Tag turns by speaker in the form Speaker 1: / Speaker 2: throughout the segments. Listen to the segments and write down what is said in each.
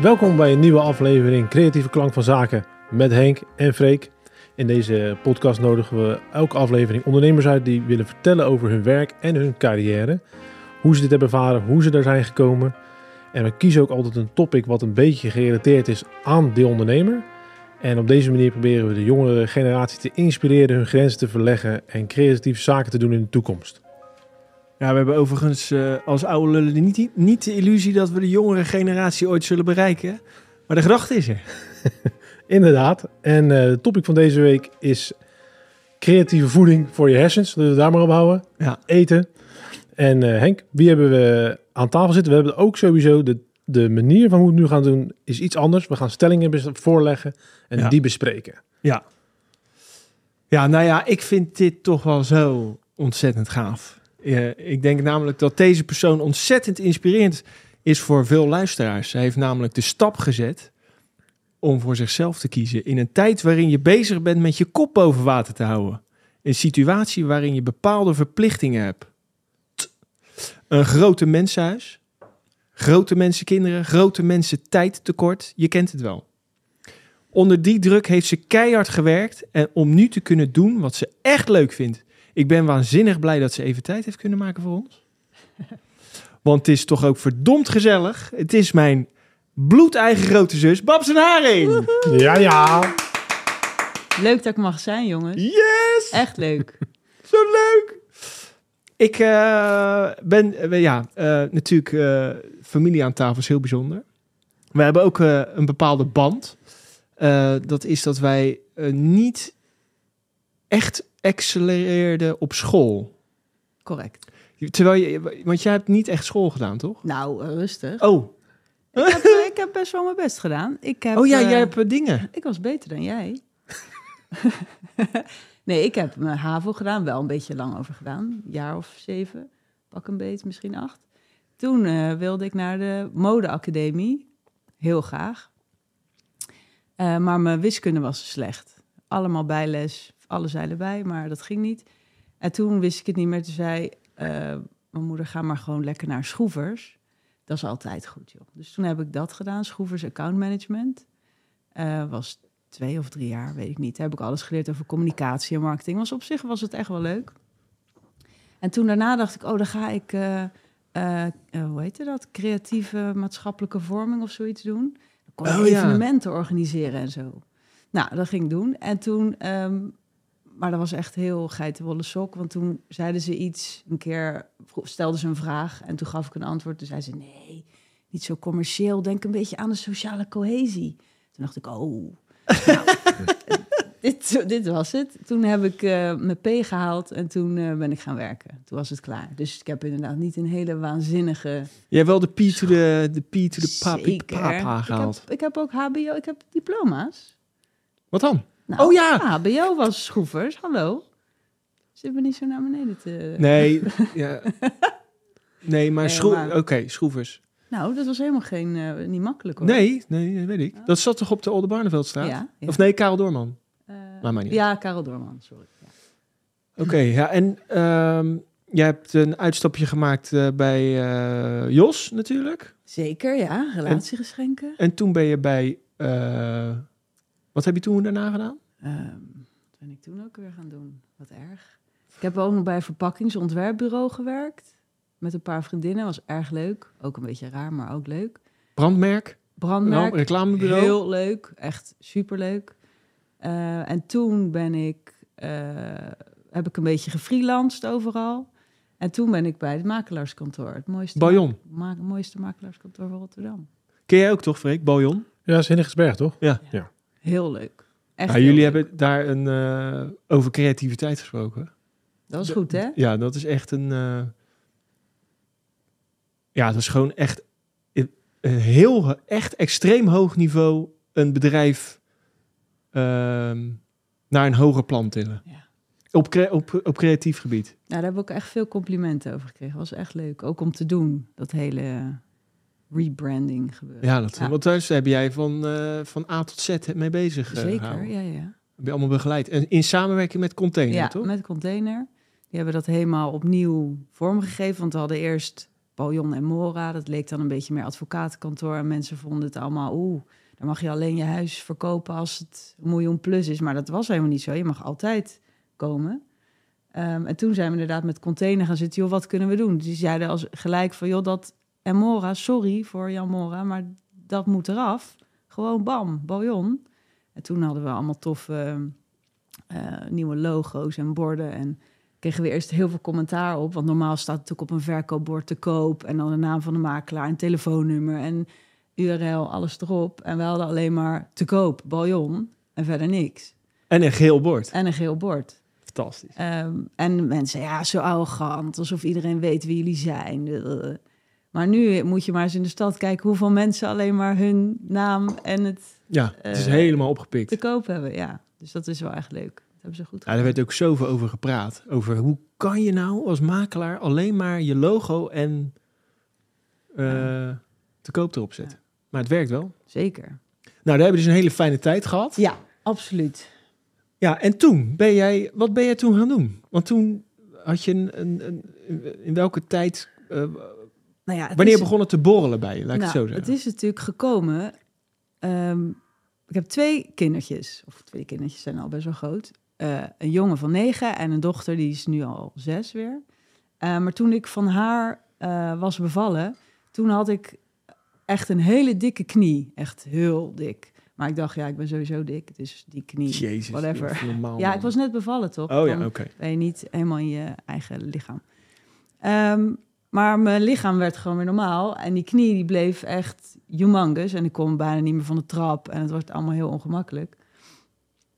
Speaker 1: Welkom bij een nieuwe aflevering Creatieve Klank van Zaken met Henk en Freek. In deze podcast nodigen we elke aflevering ondernemers uit die willen vertellen over hun werk en hun carrière. Hoe ze dit hebben ervaren, hoe ze daar zijn gekomen. En we kiezen ook altijd een topic wat een beetje gerelateerd is aan de ondernemer. En op deze manier proberen we de jongere generatie te inspireren hun grenzen te verleggen en creatieve zaken te doen in de toekomst.
Speaker 2: Ja, we hebben overigens eh, als oude lullen niet, niet de illusie dat we de jongere generatie ooit zullen bereiken. Maar de gedachte is er.
Speaker 1: Inderdaad. En uh, de topic van deze week is creatieve voeding voor je hersens. We daar maar op houden.
Speaker 2: Ja.
Speaker 1: Eten. En uh, Henk, wie hebben we aan tafel zitten? We hebben ook sowieso de, de manier van hoe we het nu gaan doen is iets anders. We gaan stellingen voorleggen en
Speaker 2: Ja.
Speaker 1: die bespreken.
Speaker 2: Ja. Ja, nou ja, ik vind dit toch wel zo ontzettend gaaf. Eh, ik denk namelijk dat deze persoon ontzettend inspirerend is voor veel luisteraars. Hij heeft namelijk de stap gezet om voor zichzelf te kiezen in een tijd waarin je bezig bent met je kop boven water te houden. Een situatie waarin je bepaalde verplichtingen hebt. Een grote mensenhuis, grote mensenkinderen, grote mensen tijd tekort. Je kent het wel. Onder die druk heeft ze keihard gewerkt en om nu te kunnen doen wat ze echt leuk vindt. Ik ben waanzinnig blij dat ze even tijd heeft kunnen maken voor ons. Want het is toch ook verdomd gezellig. Het is mijn bloedeigen grote zus, Babs en Haring.
Speaker 1: Ja, ja.
Speaker 3: Leuk dat ik mag zijn, jongens.
Speaker 2: Yes!
Speaker 3: Echt leuk.
Speaker 2: Zo leuk! Ik eh, ben, eh, ja, eh, natuurlijk, eh, familie aan tafel is heel bijzonder. We hebben ook eh, een bepaalde band. Eh, dat is dat wij niet echt accelereerden op school.
Speaker 3: Correct.
Speaker 2: Terwijl je, want jij hebt niet echt school gedaan, toch?
Speaker 3: Nou, eh, rustig.
Speaker 2: Oh,
Speaker 3: Ik, heb, eh, ik heb best wel mijn best gedaan. Ik heb,
Speaker 2: oh ja, jij hebt eh, dingen.
Speaker 3: Ik was beter dan jij. nee, ik heb mijn HAVO gedaan. Wel een beetje lang over gedaan. Een jaar of zeven. Pak een beet, misschien acht. Toen wilde ik naar de modeacademie. Heel graag. Maar mijn wiskunde was slecht. Allemaal bijles, alle zeilen bij, maar dat ging niet. En toen wist ik het niet meer. Toen zei eh, mijn moeder, ga maar gewoon lekker naar Schroevers. Dat is altijd goed, joh. Dus toen heb ik dat gedaan, Schroevers Account Management. Eh, was twee of drie jaar, weet ik niet. Daar heb ik alles geleerd over communicatie en marketing. Was op zich was het echt wel leuk. En toen daarna dacht ik, oh, dan ga ik, eh, hoe heette dat? Creatieve maatschappelijke vorming of zoiets doen. Dan kon je
Speaker 2: Oh, ja.
Speaker 3: evenementen organiseren en zo. Nou, dat ging ik doen. En toen, ehm, maar dat was echt heel geitenwolle sok. Want toen zeiden ze iets, een keer stelden ze een vraag. En toen gaf ik een antwoord. Toen zei ze, nee, niet zo commercieel. Denk een beetje aan de sociale cohesie. Toen dacht ik, oh, nou, dit, dit was het. Toen heb ik eh, mijn P gehaald en toen eh, ben ik gaan werken. Toen was het klaar. Dus ik heb inderdaad niet een hele waanzinnige...
Speaker 2: Jij hebt wel de P to the, de P to
Speaker 3: Zeker.
Speaker 2: papa
Speaker 3: Ik
Speaker 2: gehaald.
Speaker 3: heb, ik heb ook HBO, ik heb diploma's.
Speaker 2: Wat dan?
Speaker 3: Nou,
Speaker 2: Oh ja.
Speaker 3: HBO was schroevers, hallo. Zit me niet zo naar beneden te...
Speaker 2: Nee, ja. Nee, maar,
Speaker 3: Nee, maar-
Speaker 2: Oké, schroevers.
Speaker 3: Nou, dat was helemaal geen, eh, niet makkelijk hoor.
Speaker 2: Nee, nee, dat weet ik. Dat zat toch op de Olde Barneveldstraat?
Speaker 3: Ja, ja.
Speaker 2: Of nee, Karel Doorman.
Speaker 3: Eh,
Speaker 2: Maar maar niet.
Speaker 3: ja, Karel Doorman, sorry. Ja.
Speaker 2: Oké, ja, en ehm, jij hebt een uitstapje gemaakt eh, bij eh, Jos natuurlijk.
Speaker 3: Zeker, ja. Relatiegeschenken.
Speaker 2: En toen ben je bij... wat heb je toen daarna gedaan?
Speaker 3: Ehm, wat ben ik toen ook weer gaan doen? Wat erg. Ik heb ook nog bij een verpakkingsontwerpbureau gewerkt. Met een paar vriendinnen. Was erg leuk. Ook een beetje raar, maar ook leuk.
Speaker 2: Brandmerk?
Speaker 3: Brandmerk.
Speaker 2: Ram- reclamebureau?
Speaker 3: Heel leuk. Echt superleuk. Eh en toen ben ik... eh, heb ik een beetje gefreelanced overal. En toen ben ik bij het makelaarskantoor. Het mooiste,
Speaker 2: Bayon.
Speaker 3: ma- mooiste makelaarskantoor van Rotterdam.
Speaker 2: Ken jij ook toch, Freek? Bayon?
Speaker 1: Ja, Zinnigsberg, toch?
Speaker 3: Heel leuk. Echt heel
Speaker 2: jullie
Speaker 3: leuk.
Speaker 2: hebben daar een, eh, over creativiteit gesproken.
Speaker 3: Dat was goed, hè?
Speaker 2: Ja, dat is echt een. eh, ja, dat is gewoon echt een heel, echt extreem hoog niveau een bedrijf ehm, naar een hoger plan tillen.
Speaker 3: Ja.
Speaker 2: Op, cre- op, op creatief gebied.
Speaker 3: Nou, daar heb ik ook echt veel complimenten over gekregen. was echt leuk. Ook om te doen, dat hele rebranding gebeuren.
Speaker 2: Ja, dat,
Speaker 3: Ja.
Speaker 2: want daar heb jij van, eh, van A tot Z mee bezig eh,
Speaker 3: Zeker,
Speaker 2: gehouden.
Speaker 3: ja, ja.
Speaker 2: Heb je allemaal begeleid. En in samenwerking met Container,
Speaker 3: Ja,
Speaker 2: toch?
Speaker 3: met container. Die hebben dat helemaal opnieuw vormgegeven. Want we hadden eerst Baljon en Mora. Dat leek dan een beetje meer advocatenkantoor. En mensen vonden het allemaal, oeh, dan mag je alleen je huis verkopen als het een miljoen plus is. Maar dat was helemaal niet zo. Je mag altijd komen. Ehm, en toen zijn we inderdaad met container gaan zitten. Joh, wat kunnen we doen? Dus die zeiden als gelijk van, joh, dat en Mora, sorry voor Jan Mora, maar dat moet eraf. Gewoon bam, Baljon. En toen hadden we allemaal toffe eh, nieuwe logo's en borden. En kregen we eerst heel veel commentaar op. Want normaal staat het ook op een verkoopbord te koop. En dan de naam van de makelaar, een telefoonnummer en URL, alles erop. En we hadden alleen maar te koop, baljon en verder niks.
Speaker 2: En een geel bord.
Speaker 3: En een geel bord.
Speaker 2: Fantastisch.
Speaker 3: Ehm, en mensen, ja, zo arrogant, alsof iedereen weet wie jullie zijn. Maar nu moet je maar eens in de stad kijken hoeveel mensen alleen maar hun naam en het
Speaker 2: Ja, het is
Speaker 3: Eh,
Speaker 2: helemaal opgepikt.
Speaker 3: te koop hebben. Ja, dus dat is wel echt leuk. Dat hebben ze goed
Speaker 2: Ja,
Speaker 3: gedaan.
Speaker 2: daar werd ook zoveel over gepraat. Over hoe kan je nou als makelaar alleen maar je logo en eh,
Speaker 3: Ja.
Speaker 2: te koop erop zetten. Maar het werkt wel.
Speaker 3: Zeker.
Speaker 2: Nou, daar hebben we dus een hele fijne tijd gehad.
Speaker 3: Ja, absoluut.
Speaker 2: Ja, en toen ben jij, wat ben jij toen gaan doen? Want toen had je een, een, een- in welke tijd, eh,
Speaker 3: Nou ja,
Speaker 2: wanneer
Speaker 3: is-
Speaker 2: begon het te borrelen bij je? Laat ik
Speaker 3: nou,
Speaker 2: het zo zeggen.
Speaker 3: Het is natuurlijk gekomen. ehm, ik heb twee kindertjes, of twee kindertjes zijn al best wel groot. Eh, een jongen van negen en een dochter die is nu al zes weer. Eh, maar toen ik van haar eh, was bevallen, toen had ik echt een hele dikke knie. Echt heel dik. Maar ik dacht, ja, ik ben sowieso dik, dus die knie.
Speaker 2: Jezus,
Speaker 3: whatever.
Speaker 2: normaal,
Speaker 3: Ja, ik was net bevallen, toch?
Speaker 2: Oh ja, oké.
Speaker 3: ben je niet helemaal in je eigen lichaam. Ehm, maar mijn lichaam werd gewoon weer normaal. En die knie die bleef echt humongous. En ik kon bijna niet meer van de trap. En het wordt allemaal heel ongemakkelijk.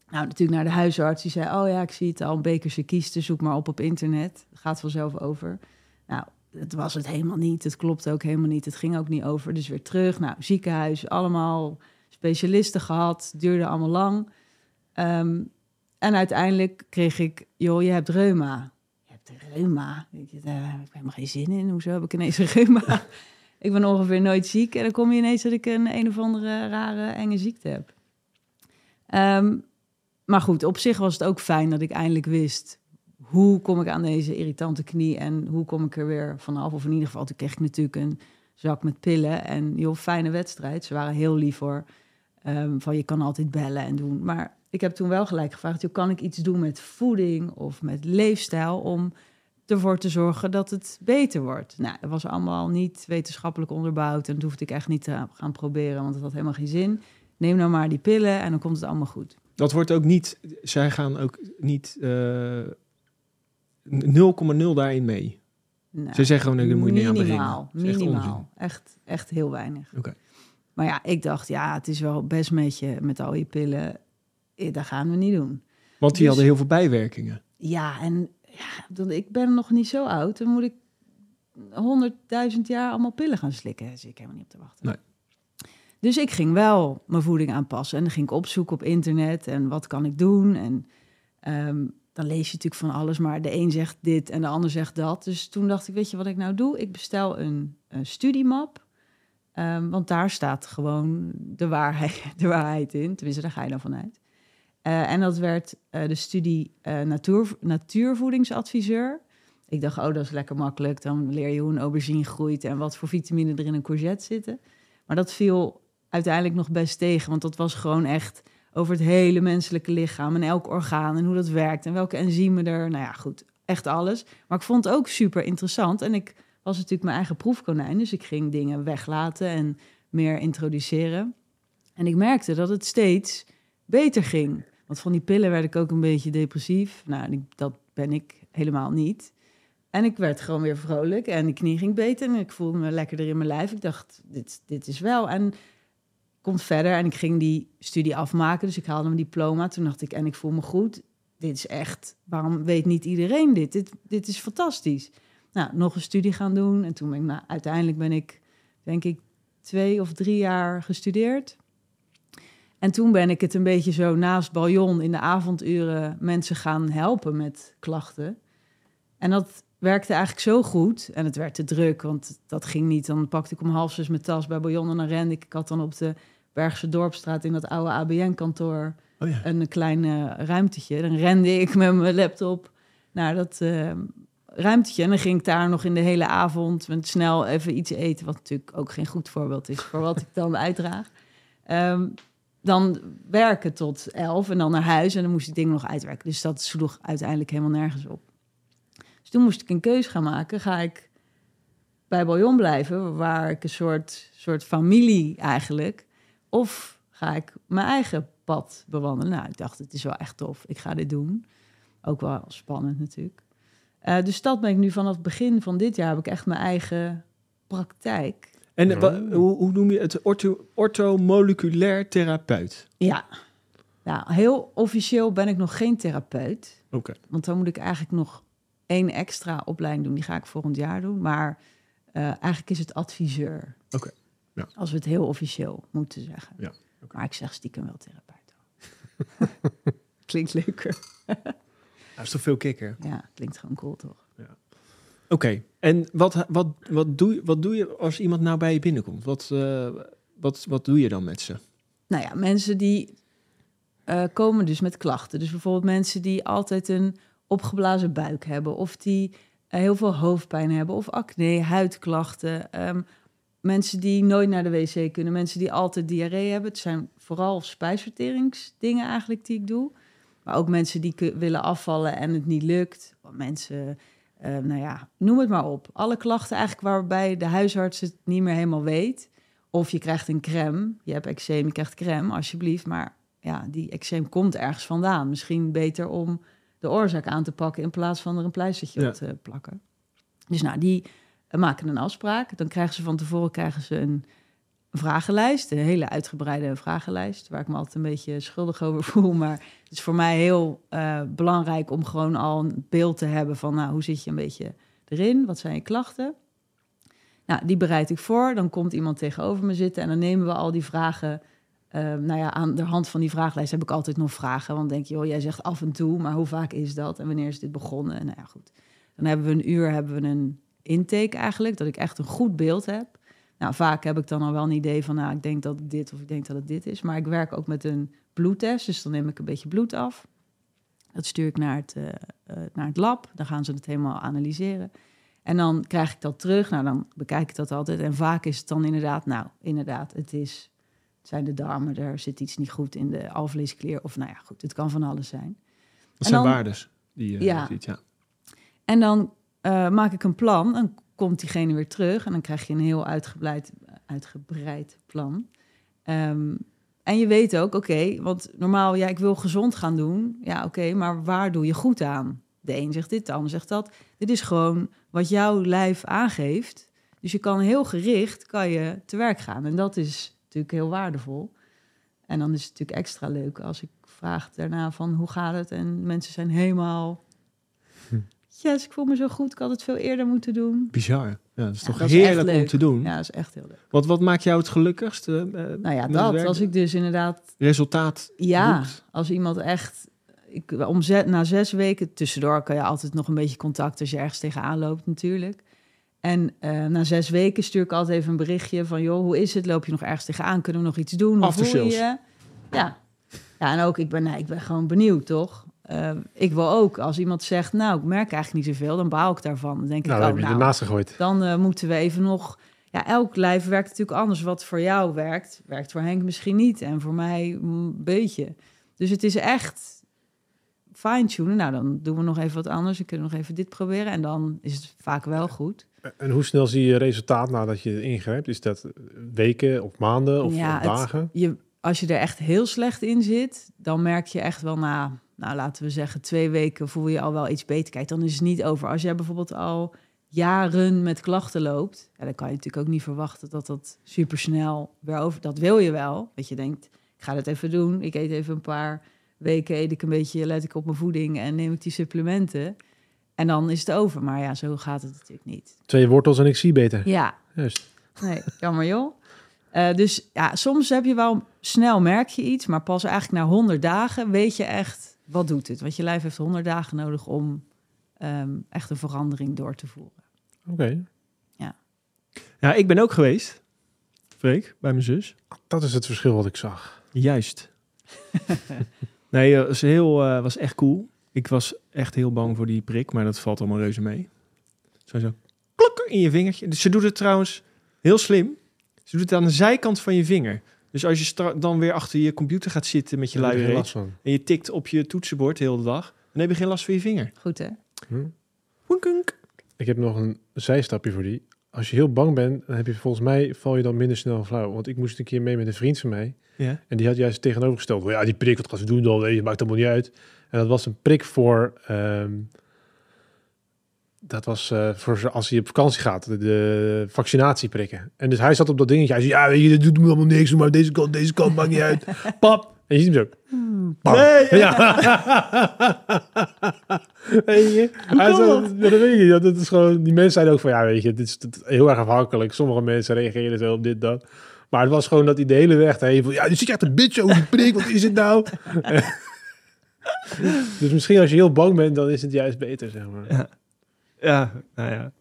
Speaker 3: Nou, natuurlijk naar de huisarts. Die zei, oh ja, ik zie het al. Een bekerse kiesten, zoek maar op op internet. Het gaat vanzelf over. Nou, het was het helemaal niet. Het klopte ook helemaal niet. Het ging ook niet over. Dus weer terug. Nou, ziekenhuis, allemaal specialisten gehad. Duurde allemaal lang. Ehm, en uiteindelijk kreeg ik, joh, je hebt reuma. Reuma? Ik, eh, ik heb helemaal geen zin in. Hoezo heb ik ineens een reuma? ik ben ongeveer nooit ziek. En dan kom je ineens dat ik een een of andere rare, enge ziekte heb. Ehm, maar goed, op zich was het ook fijn dat ik eindelijk wist... hoe kom ik aan deze irritante knie en hoe kom ik er weer vanaf? Of in ieder geval, toen kreeg ik natuurlijk een zak met pillen. En joh, fijne wedstrijd. Ze waren heel lief voor. Ehm, van je kan altijd bellen en doen. Maar ik heb toen wel gelijk gevraagd: joh, kan ik iets doen met voeding of met leefstijl om ervoor te zorgen dat het beter wordt? Nou, dat was allemaal niet wetenschappelijk onderbouwd en dat hoefde ik echt niet te gaan proberen, want het had helemaal geen zin. Neem nou maar die pillen en dan komt het allemaal goed.
Speaker 2: Dat wordt ook niet, zij gaan ook niet eh 0,0 daarin mee.
Speaker 3: Nou,
Speaker 2: Ze zeggen gewoon, daar moet je niet aan
Speaker 3: minimaal,
Speaker 2: beginnen. Dat echt
Speaker 3: minimaal. Echt, echt heel weinig.
Speaker 2: Oké.
Speaker 3: Maar ja, ik dacht, ja, het is wel best met je, met al je pillen. Eh, Dat gaan we niet doen.
Speaker 2: Want die
Speaker 3: Dus-
Speaker 2: hadden heel veel bijwerkingen.
Speaker 3: Ja, en ja, ik ben nog niet zo oud. Dan moet ik honderdduizend jaar allemaal pillen gaan slikken. Daar zit ik helemaal niet op te wachten.
Speaker 2: Nee.
Speaker 3: Dus ik ging wel mijn voeding aanpassen. En dan ging ik opzoeken op internet. En wat kan ik doen? En ehm, dan lees je natuurlijk van alles. Maar de een zegt dit en de ander zegt dat. Dus toen dacht ik, weet je wat ik nou doe? Ik bestel een, een studiemap. Ehm, want daar staat gewoon de waarheid, de waarheid in. Tenminste, daar ga je dan vanuit. Eh, en dat werd eh, de studie eh, natuur, natuurvoedingsadviseur. Ik dacht, oh, dat is lekker makkelijk. Dan leer je hoe een aubergine groeit en wat voor vitamine er in een courgette zitten. Maar dat viel uiteindelijk nog best tegen, want dat was gewoon echt over het hele menselijke lichaam en elk orgaan en hoe dat werkt en welke enzymen er. Nou ja, goed, echt alles. Maar ik vond het ook super interessant en ik was natuurlijk mijn eigen proefkonijn, dus ik ging dingen weglaten en meer introduceren. En ik merkte dat het steeds beter ging. Want van die pillen werd ik ook een beetje depressief. Nou, dat ben ik helemaal niet. En ik werd gewoon weer vrolijk en de knie ging beter en ik voelde me lekkerder in mijn lijf. Ik dacht, dit, dit is wel. En komt verder en ik ging die studie afmaken. Dus ik haalde mijn diploma. Toen dacht ik, en ik voel me goed. Dit is echt, waarom weet niet iedereen dit? Dit, dit is fantastisch. Nou, nog een studie gaan doen. En toen ben ik, nou, uiteindelijk ben ik, denk ik, twee of drie jaar gestudeerd. En toen ben ik het een beetje zo naast Baljon in de avonduren mensen gaan helpen met klachten. En dat werkte eigenlijk zo goed. En het werd te druk, want dat ging niet. Dan pakte ik om half zes mijn tas bij Baljon en dan rende ik. Ik had dan op de Bergse Dorpstraat in dat oude ABN-kantoor
Speaker 2: Oh ja.
Speaker 3: een klein eh, ruimtetje. Dan rende ik met mijn laptop naar dat eh, ruimtetje. En dan ging ik daar nog in de hele avond met snel even iets eten, wat natuurlijk ook geen goed voorbeeld is voor wat ik dan uitdraag. Ehm, dan werken tot elf en dan naar huis en dan moest ik dingen nog uitwerken. Dus dat sloeg uiteindelijk helemaal nergens op. Dus toen moest ik een keuze gaan maken. Ga ik bij Bouillon blijven, waar ik een soort, soort familie eigenlijk, of ga ik mijn eigen pad bewandelen? Nou, ik dacht, het is wel echt tof. Ik ga dit doen. Ook wel spannend natuurlijk. Uh, dus dat ben ik nu vanaf het begin van dit jaar heb ik echt mijn eigen praktijk.
Speaker 2: En uh, hoe, hoe, noem je het? Ortho, orthomoleculair therapeut?
Speaker 3: Ja. Nou, heel officieel ben ik nog geen therapeut.
Speaker 2: Oké.
Speaker 3: Want dan moet ik eigenlijk nog één extra opleiding doen. Die ga ik volgend jaar doen. Maar uh, eigenlijk is het adviseur.
Speaker 2: Oké. Ja.
Speaker 3: Als we het heel officieel moeten zeggen.
Speaker 2: Ja.
Speaker 3: Maar ik zeg stiekem wel therapeut. Klinkt leuker.
Speaker 2: Dat is toch veel kikker?
Speaker 3: Ja, klinkt gewoon cool, toch?
Speaker 2: Oké, en wat, wat, wat, doe, wat doe je als iemand nou bij je binnenkomt? Wat, uh, wat, wat doe je dan met ze?
Speaker 3: Nou ja, mensen die uh, komen dus met klachten. Dus bijvoorbeeld mensen die altijd een opgeblazen buik hebben... of die uh, heel veel hoofdpijn hebben of acne, huidklachten... Um, mensen die nooit naar de wc kunnen, mensen die altijd diarree hebben. Het zijn vooral spijsverteringsdingen eigenlijk die ik doe. Maar ook mensen die willen afvallen en het niet lukt. Mensen, uh, nou ja, noem het maar op. Alle klachten eigenlijk waarbij de huisarts het niet meer helemaal weet. Of je krijgt een crème. Je hebt eczeem, je krijgt crème, alsjeblieft. Maar ja, die eczeem komt ergens vandaan. Misschien beter om de oorzaak aan te pakken in plaats van er een pleistertje ja. op te plakken. Dus nou, die maken een afspraak. Dan krijgen ze van tevoren krijgen ze een vragenlijst, een hele uitgebreide vragenlijst, waar ik me altijd een beetje schuldig over voel. Maar het is voor mij heel uh, belangrijk om gewoon al een beeld te hebben van, nou, hoe zit je een beetje erin? Wat zijn je klachten? Nou, die bereid ik voor. Dan komt iemand tegenover me zitten en dan nemen we al die vragen. Uh, nou ja, aan de hand van die vragenlijst heb ik altijd nog vragen. Want denk je, joh, jij zegt af en toe, maar hoe vaak is dat? En wanneer is dit begonnen? Nou ja, goed. Dan hebben we een uur, hebben we een intake eigenlijk, dat ik echt een goed beeld heb. Nou, vaak heb ik dan al wel een idee van, nou, ik denk dat het dit of ik denk dat het dit is. Maar ik werk ook met een bloedtest, dus dan neem ik een beetje bloed af. Dat stuur ik naar het, uh, uh, naar het lab, dan gaan ze het helemaal analyseren. En dan krijg ik dat terug, nou, dan bekijk ik dat altijd. En vaak is het dan inderdaad, nou, inderdaad, het is... Het zijn de darmen, er zit iets niet goed in de alvleesklier. Of nou ja, goed, het kan van alles zijn.
Speaker 2: Dat zijn waardes die je
Speaker 3: ja.
Speaker 2: ziet, ja.
Speaker 3: En dan uh, maak ik een plan, dan komt diegene weer terug en dan krijg je een heel uitgebreid, uitgebreid plan. Um, en je weet ook, oké, want normaal, ja, ik wil gezond gaan doen. Ja, oké, maar waar doe je goed aan? De een zegt dit, de ander zegt dat. Dit is gewoon wat jouw lijf aangeeft. Dus je kan heel gericht kan je te werk gaan. En dat is natuurlijk heel waardevol. En dan is het natuurlijk extra leuk als ik vraag daarna van hoe gaat het? En mensen zijn helemaal yes, ik voel me zo goed, ik had het veel eerder moeten doen.
Speaker 2: Bizar. Ja, dat is
Speaker 3: Ja,
Speaker 2: toch
Speaker 3: dat is
Speaker 2: heerlijk om te doen.
Speaker 3: Ja, dat is echt heel leuk.
Speaker 2: Wat, wat maakt jou het gelukkigst? eh,
Speaker 3: Nou ja, dat. Als ik dus inderdaad,
Speaker 2: Resultaat
Speaker 3: ja, als iemand echt, ik, om ze, na zes weken, tussendoor kan je altijd nog een beetje contact als je ergens tegenaan loopt natuurlijk. En eh, na zes weken stuur ik altijd even een berichtje van, joh, hoe is het? Loop je nog ergens tegenaan? Kunnen we nog iets doen? Hoe voel je? Ja. ja, en ook, ik ben, ik ben gewoon benieuwd, toch? Eh, ik wil ook, als iemand zegt, nou, ik merk eigenlijk niet zoveel, dan baal ik daarvan. Dan denk
Speaker 1: Nou,
Speaker 3: ik,
Speaker 1: dan
Speaker 3: oh,
Speaker 1: heb je
Speaker 3: nou,
Speaker 1: ernaast gegooid.
Speaker 3: dan eh, moeten we even nog. Ja, elk lijf werkt natuurlijk anders. Wat voor jou werkt, werkt voor Henk misschien niet. En voor mij een beetje. Dus het is echt fine-tunen. Nou, dan doen we nog even wat anders. Dan kunnen we nog even dit proberen. En dan is het vaak wel goed.
Speaker 1: En hoe snel zie je resultaat nadat je ingrijpt? Is dat weken of maanden of
Speaker 3: Ja,
Speaker 1: of
Speaker 3: het-
Speaker 1: dagen?
Speaker 3: Je, als je er echt heel slecht in zit, dan merk je echt wel na, nou laten we zeggen, twee weken voel je al wel iets beter. Kijk, dan is het niet over. Als jij bijvoorbeeld al jaren met klachten loopt, ja, dan kan je natuurlijk ook niet verwachten dat dat supersnel weer over. Dat wil je wel. Dat je denkt, ik ga het even doen. Ik eet even een paar weken, eet ik een beetje, let ik op mijn voeding en neem ik die supplementen. En dan is het over. Maar ja, zo gaat het natuurlijk niet.
Speaker 1: Twee wortels en ik zie beter.
Speaker 3: Ja,
Speaker 1: Juist.
Speaker 3: Nee, jammer joh. Eh, dus ja, soms heb je wel snel merk je iets, maar pas eigenlijk na 100 dagen weet je echt wat doet het. Want je lijf heeft 100 dagen nodig om ehm, echt een verandering door te voeren.
Speaker 1: Oké.
Speaker 2: Ja, ik ben ook geweest, Freek, bij mijn zus.
Speaker 1: Dat is het verschil wat ik zag.
Speaker 2: Juist. nee, het was, heel, eh, was echt cool. Ik was echt heel bang voor die prik, maar dat valt allemaal reuze mee. Zo zo, klok in je vingertje. Dus ze doet het trouwens heel slim. Ze doet het aan de zijkant van je vinger. Dus als je dan weer achter je computer gaat zitten met je luie reet
Speaker 1: van.
Speaker 2: en je tikt op je toetsenbord de hele dag, dan heb je geen last van je vinger.
Speaker 3: Goed hè?
Speaker 1: Hm? Ik heb nog een zijstapje voor die. Als je heel bang bent, dan heb je volgens mij val je dan minder snel flauw. Want ik moest een keer mee met een vriend van mij.
Speaker 2: Ja.
Speaker 1: En die had juist tegenovergesteld. "Oh Ja, die prik, wat gaan ze doen dan? Nee, maakt allemaal niet uit. En dat was een prik voor... ehm, dat was eh, voor als hij op vakantie gaat, de, de vaccinatieprikken. En dus hij zat op dat dingetje. Hij zei, ja, weet je, dat doet me allemaal niks. Maar deze kant, deze kant, maakt niet uit. Pap. En je ziet hem zo. Bam.
Speaker 2: Nee,
Speaker 1: Ja. weet je? Hij ja, dat weet je. Dat is gewoon, die mensen zeiden ook van, ja, weet je, dit is heel erg afhankelijk. Sommige mensen reageren zo op dit, dat. Maar het was gewoon dat hij de hele weg heen van, ja, nu zit je echt een bitch over die prik. Wat is het nou? dus misschien als je heel bang bent, dan is het juist beter, zeg maar.
Speaker 2: Ja. Ja, nou ja.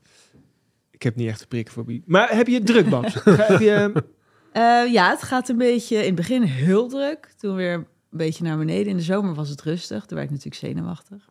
Speaker 2: Ik heb niet echt een prikfobie. Maar heb je druk, Babs? heb je...
Speaker 3: Eh, ja, het gaat een beetje in het begin heel druk. Toen weer een beetje naar beneden. In de zomer was het rustig. Toen werd ik natuurlijk zenuwachtig.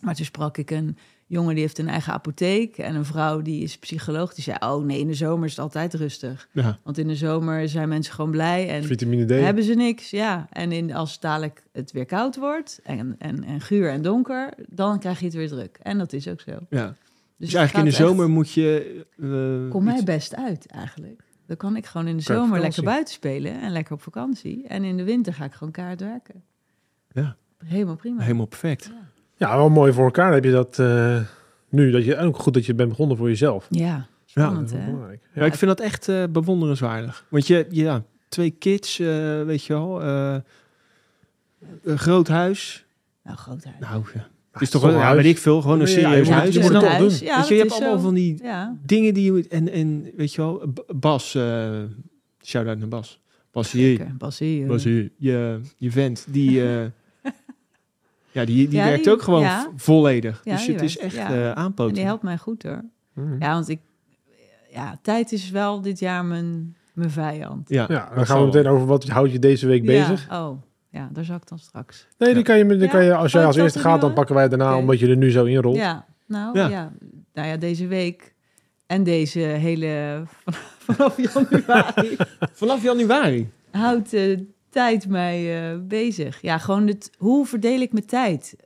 Speaker 3: Maar toen sprak ik een jongen die heeft een eigen apotheek. En een vrouw die is psycholoog. Die zei, oh nee, in de zomer is het altijd rustig.
Speaker 2: Ja.
Speaker 3: Want in de zomer zijn mensen gewoon blij. En
Speaker 1: Vitamine D.
Speaker 3: hebben ze niks, ja. En in, als het dadelijk het weer koud wordt en, en, en guur en donker, dan krijg je het weer druk. En dat is ook zo.
Speaker 2: ja. Dus,
Speaker 3: het
Speaker 2: eigenlijk in de zomer
Speaker 3: echt-
Speaker 2: moet je... eh,
Speaker 3: Komt mij best uit eigenlijk. Dan kan ik gewoon in de zomer
Speaker 1: vakantie?
Speaker 3: lekker buiten spelen en lekker op vakantie. En in de winter ga ik gewoon kaart werken.
Speaker 2: Ja.
Speaker 3: Helemaal prima.
Speaker 2: Helemaal perfect.
Speaker 1: Ja, wel mooi voor elkaar heb je dat eh, nu. Dat je ook goed dat je bent begonnen voor jezelf.
Speaker 3: Ja,
Speaker 1: Dat
Speaker 3: spannend hè?
Speaker 1: belangrijk.
Speaker 2: Ja, ik vind dat echt eh, bewonderenswaardig. Want je, ja, twee kids, eh, weet je wel, eh, een groot huis.
Speaker 3: Nou, groot huis.
Speaker 2: Nou, ja.
Speaker 1: Ja,
Speaker 2: is toch wel, ja,
Speaker 1: huis.
Speaker 2: weet ik veel, gewoon een
Speaker 1: Ja, ja,
Speaker 2: serieus huis.
Speaker 1: je moet het toch doen.
Speaker 3: Ja,
Speaker 2: weet je, hebt allemaal
Speaker 3: zo.
Speaker 2: van die
Speaker 3: Ja,
Speaker 2: dingen die je moet... En, en weet je wel, Bas, eh shout-out naar Bas. Bas hier.
Speaker 3: Basie. eh.
Speaker 2: Bas hier. Je, je vent, die... eh, ja, die, die
Speaker 3: Ja,
Speaker 2: werkt
Speaker 3: die-
Speaker 2: ook gewoon
Speaker 3: ja.
Speaker 2: volledig.
Speaker 3: Ja,
Speaker 2: dus het is echt
Speaker 3: ja.
Speaker 2: eh
Speaker 3: En
Speaker 2: aanpoten.
Speaker 3: die helpt mij goed hoor.
Speaker 1: Mhm.
Speaker 3: Ja, want ik... Ja, tijd is wel dit jaar mijn, mijn vijand.
Speaker 2: Ja,
Speaker 1: Ja,
Speaker 2: dat
Speaker 1: dan gaan we meteen over wat houd je deze week bezig.
Speaker 3: Ja, oh, ja, daar zal ik dan straks.
Speaker 1: Nee, die kan je, die
Speaker 3: Ja?
Speaker 1: kan je, als jij
Speaker 3: Oh,
Speaker 1: als eerste gaat, dan pakken wij daarna, omdat je er nu zo in rolt.
Speaker 3: Ja, nou
Speaker 2: Ja.
Speaker 3: ja. Nou ja, deze week en deze hele vanaf januari
Speaker 2: Vanaf januari.
Speaker 3: houdt de tijd mij eh, bezig. Ja, gewoon het, hoe verdeel ik mijn tijd?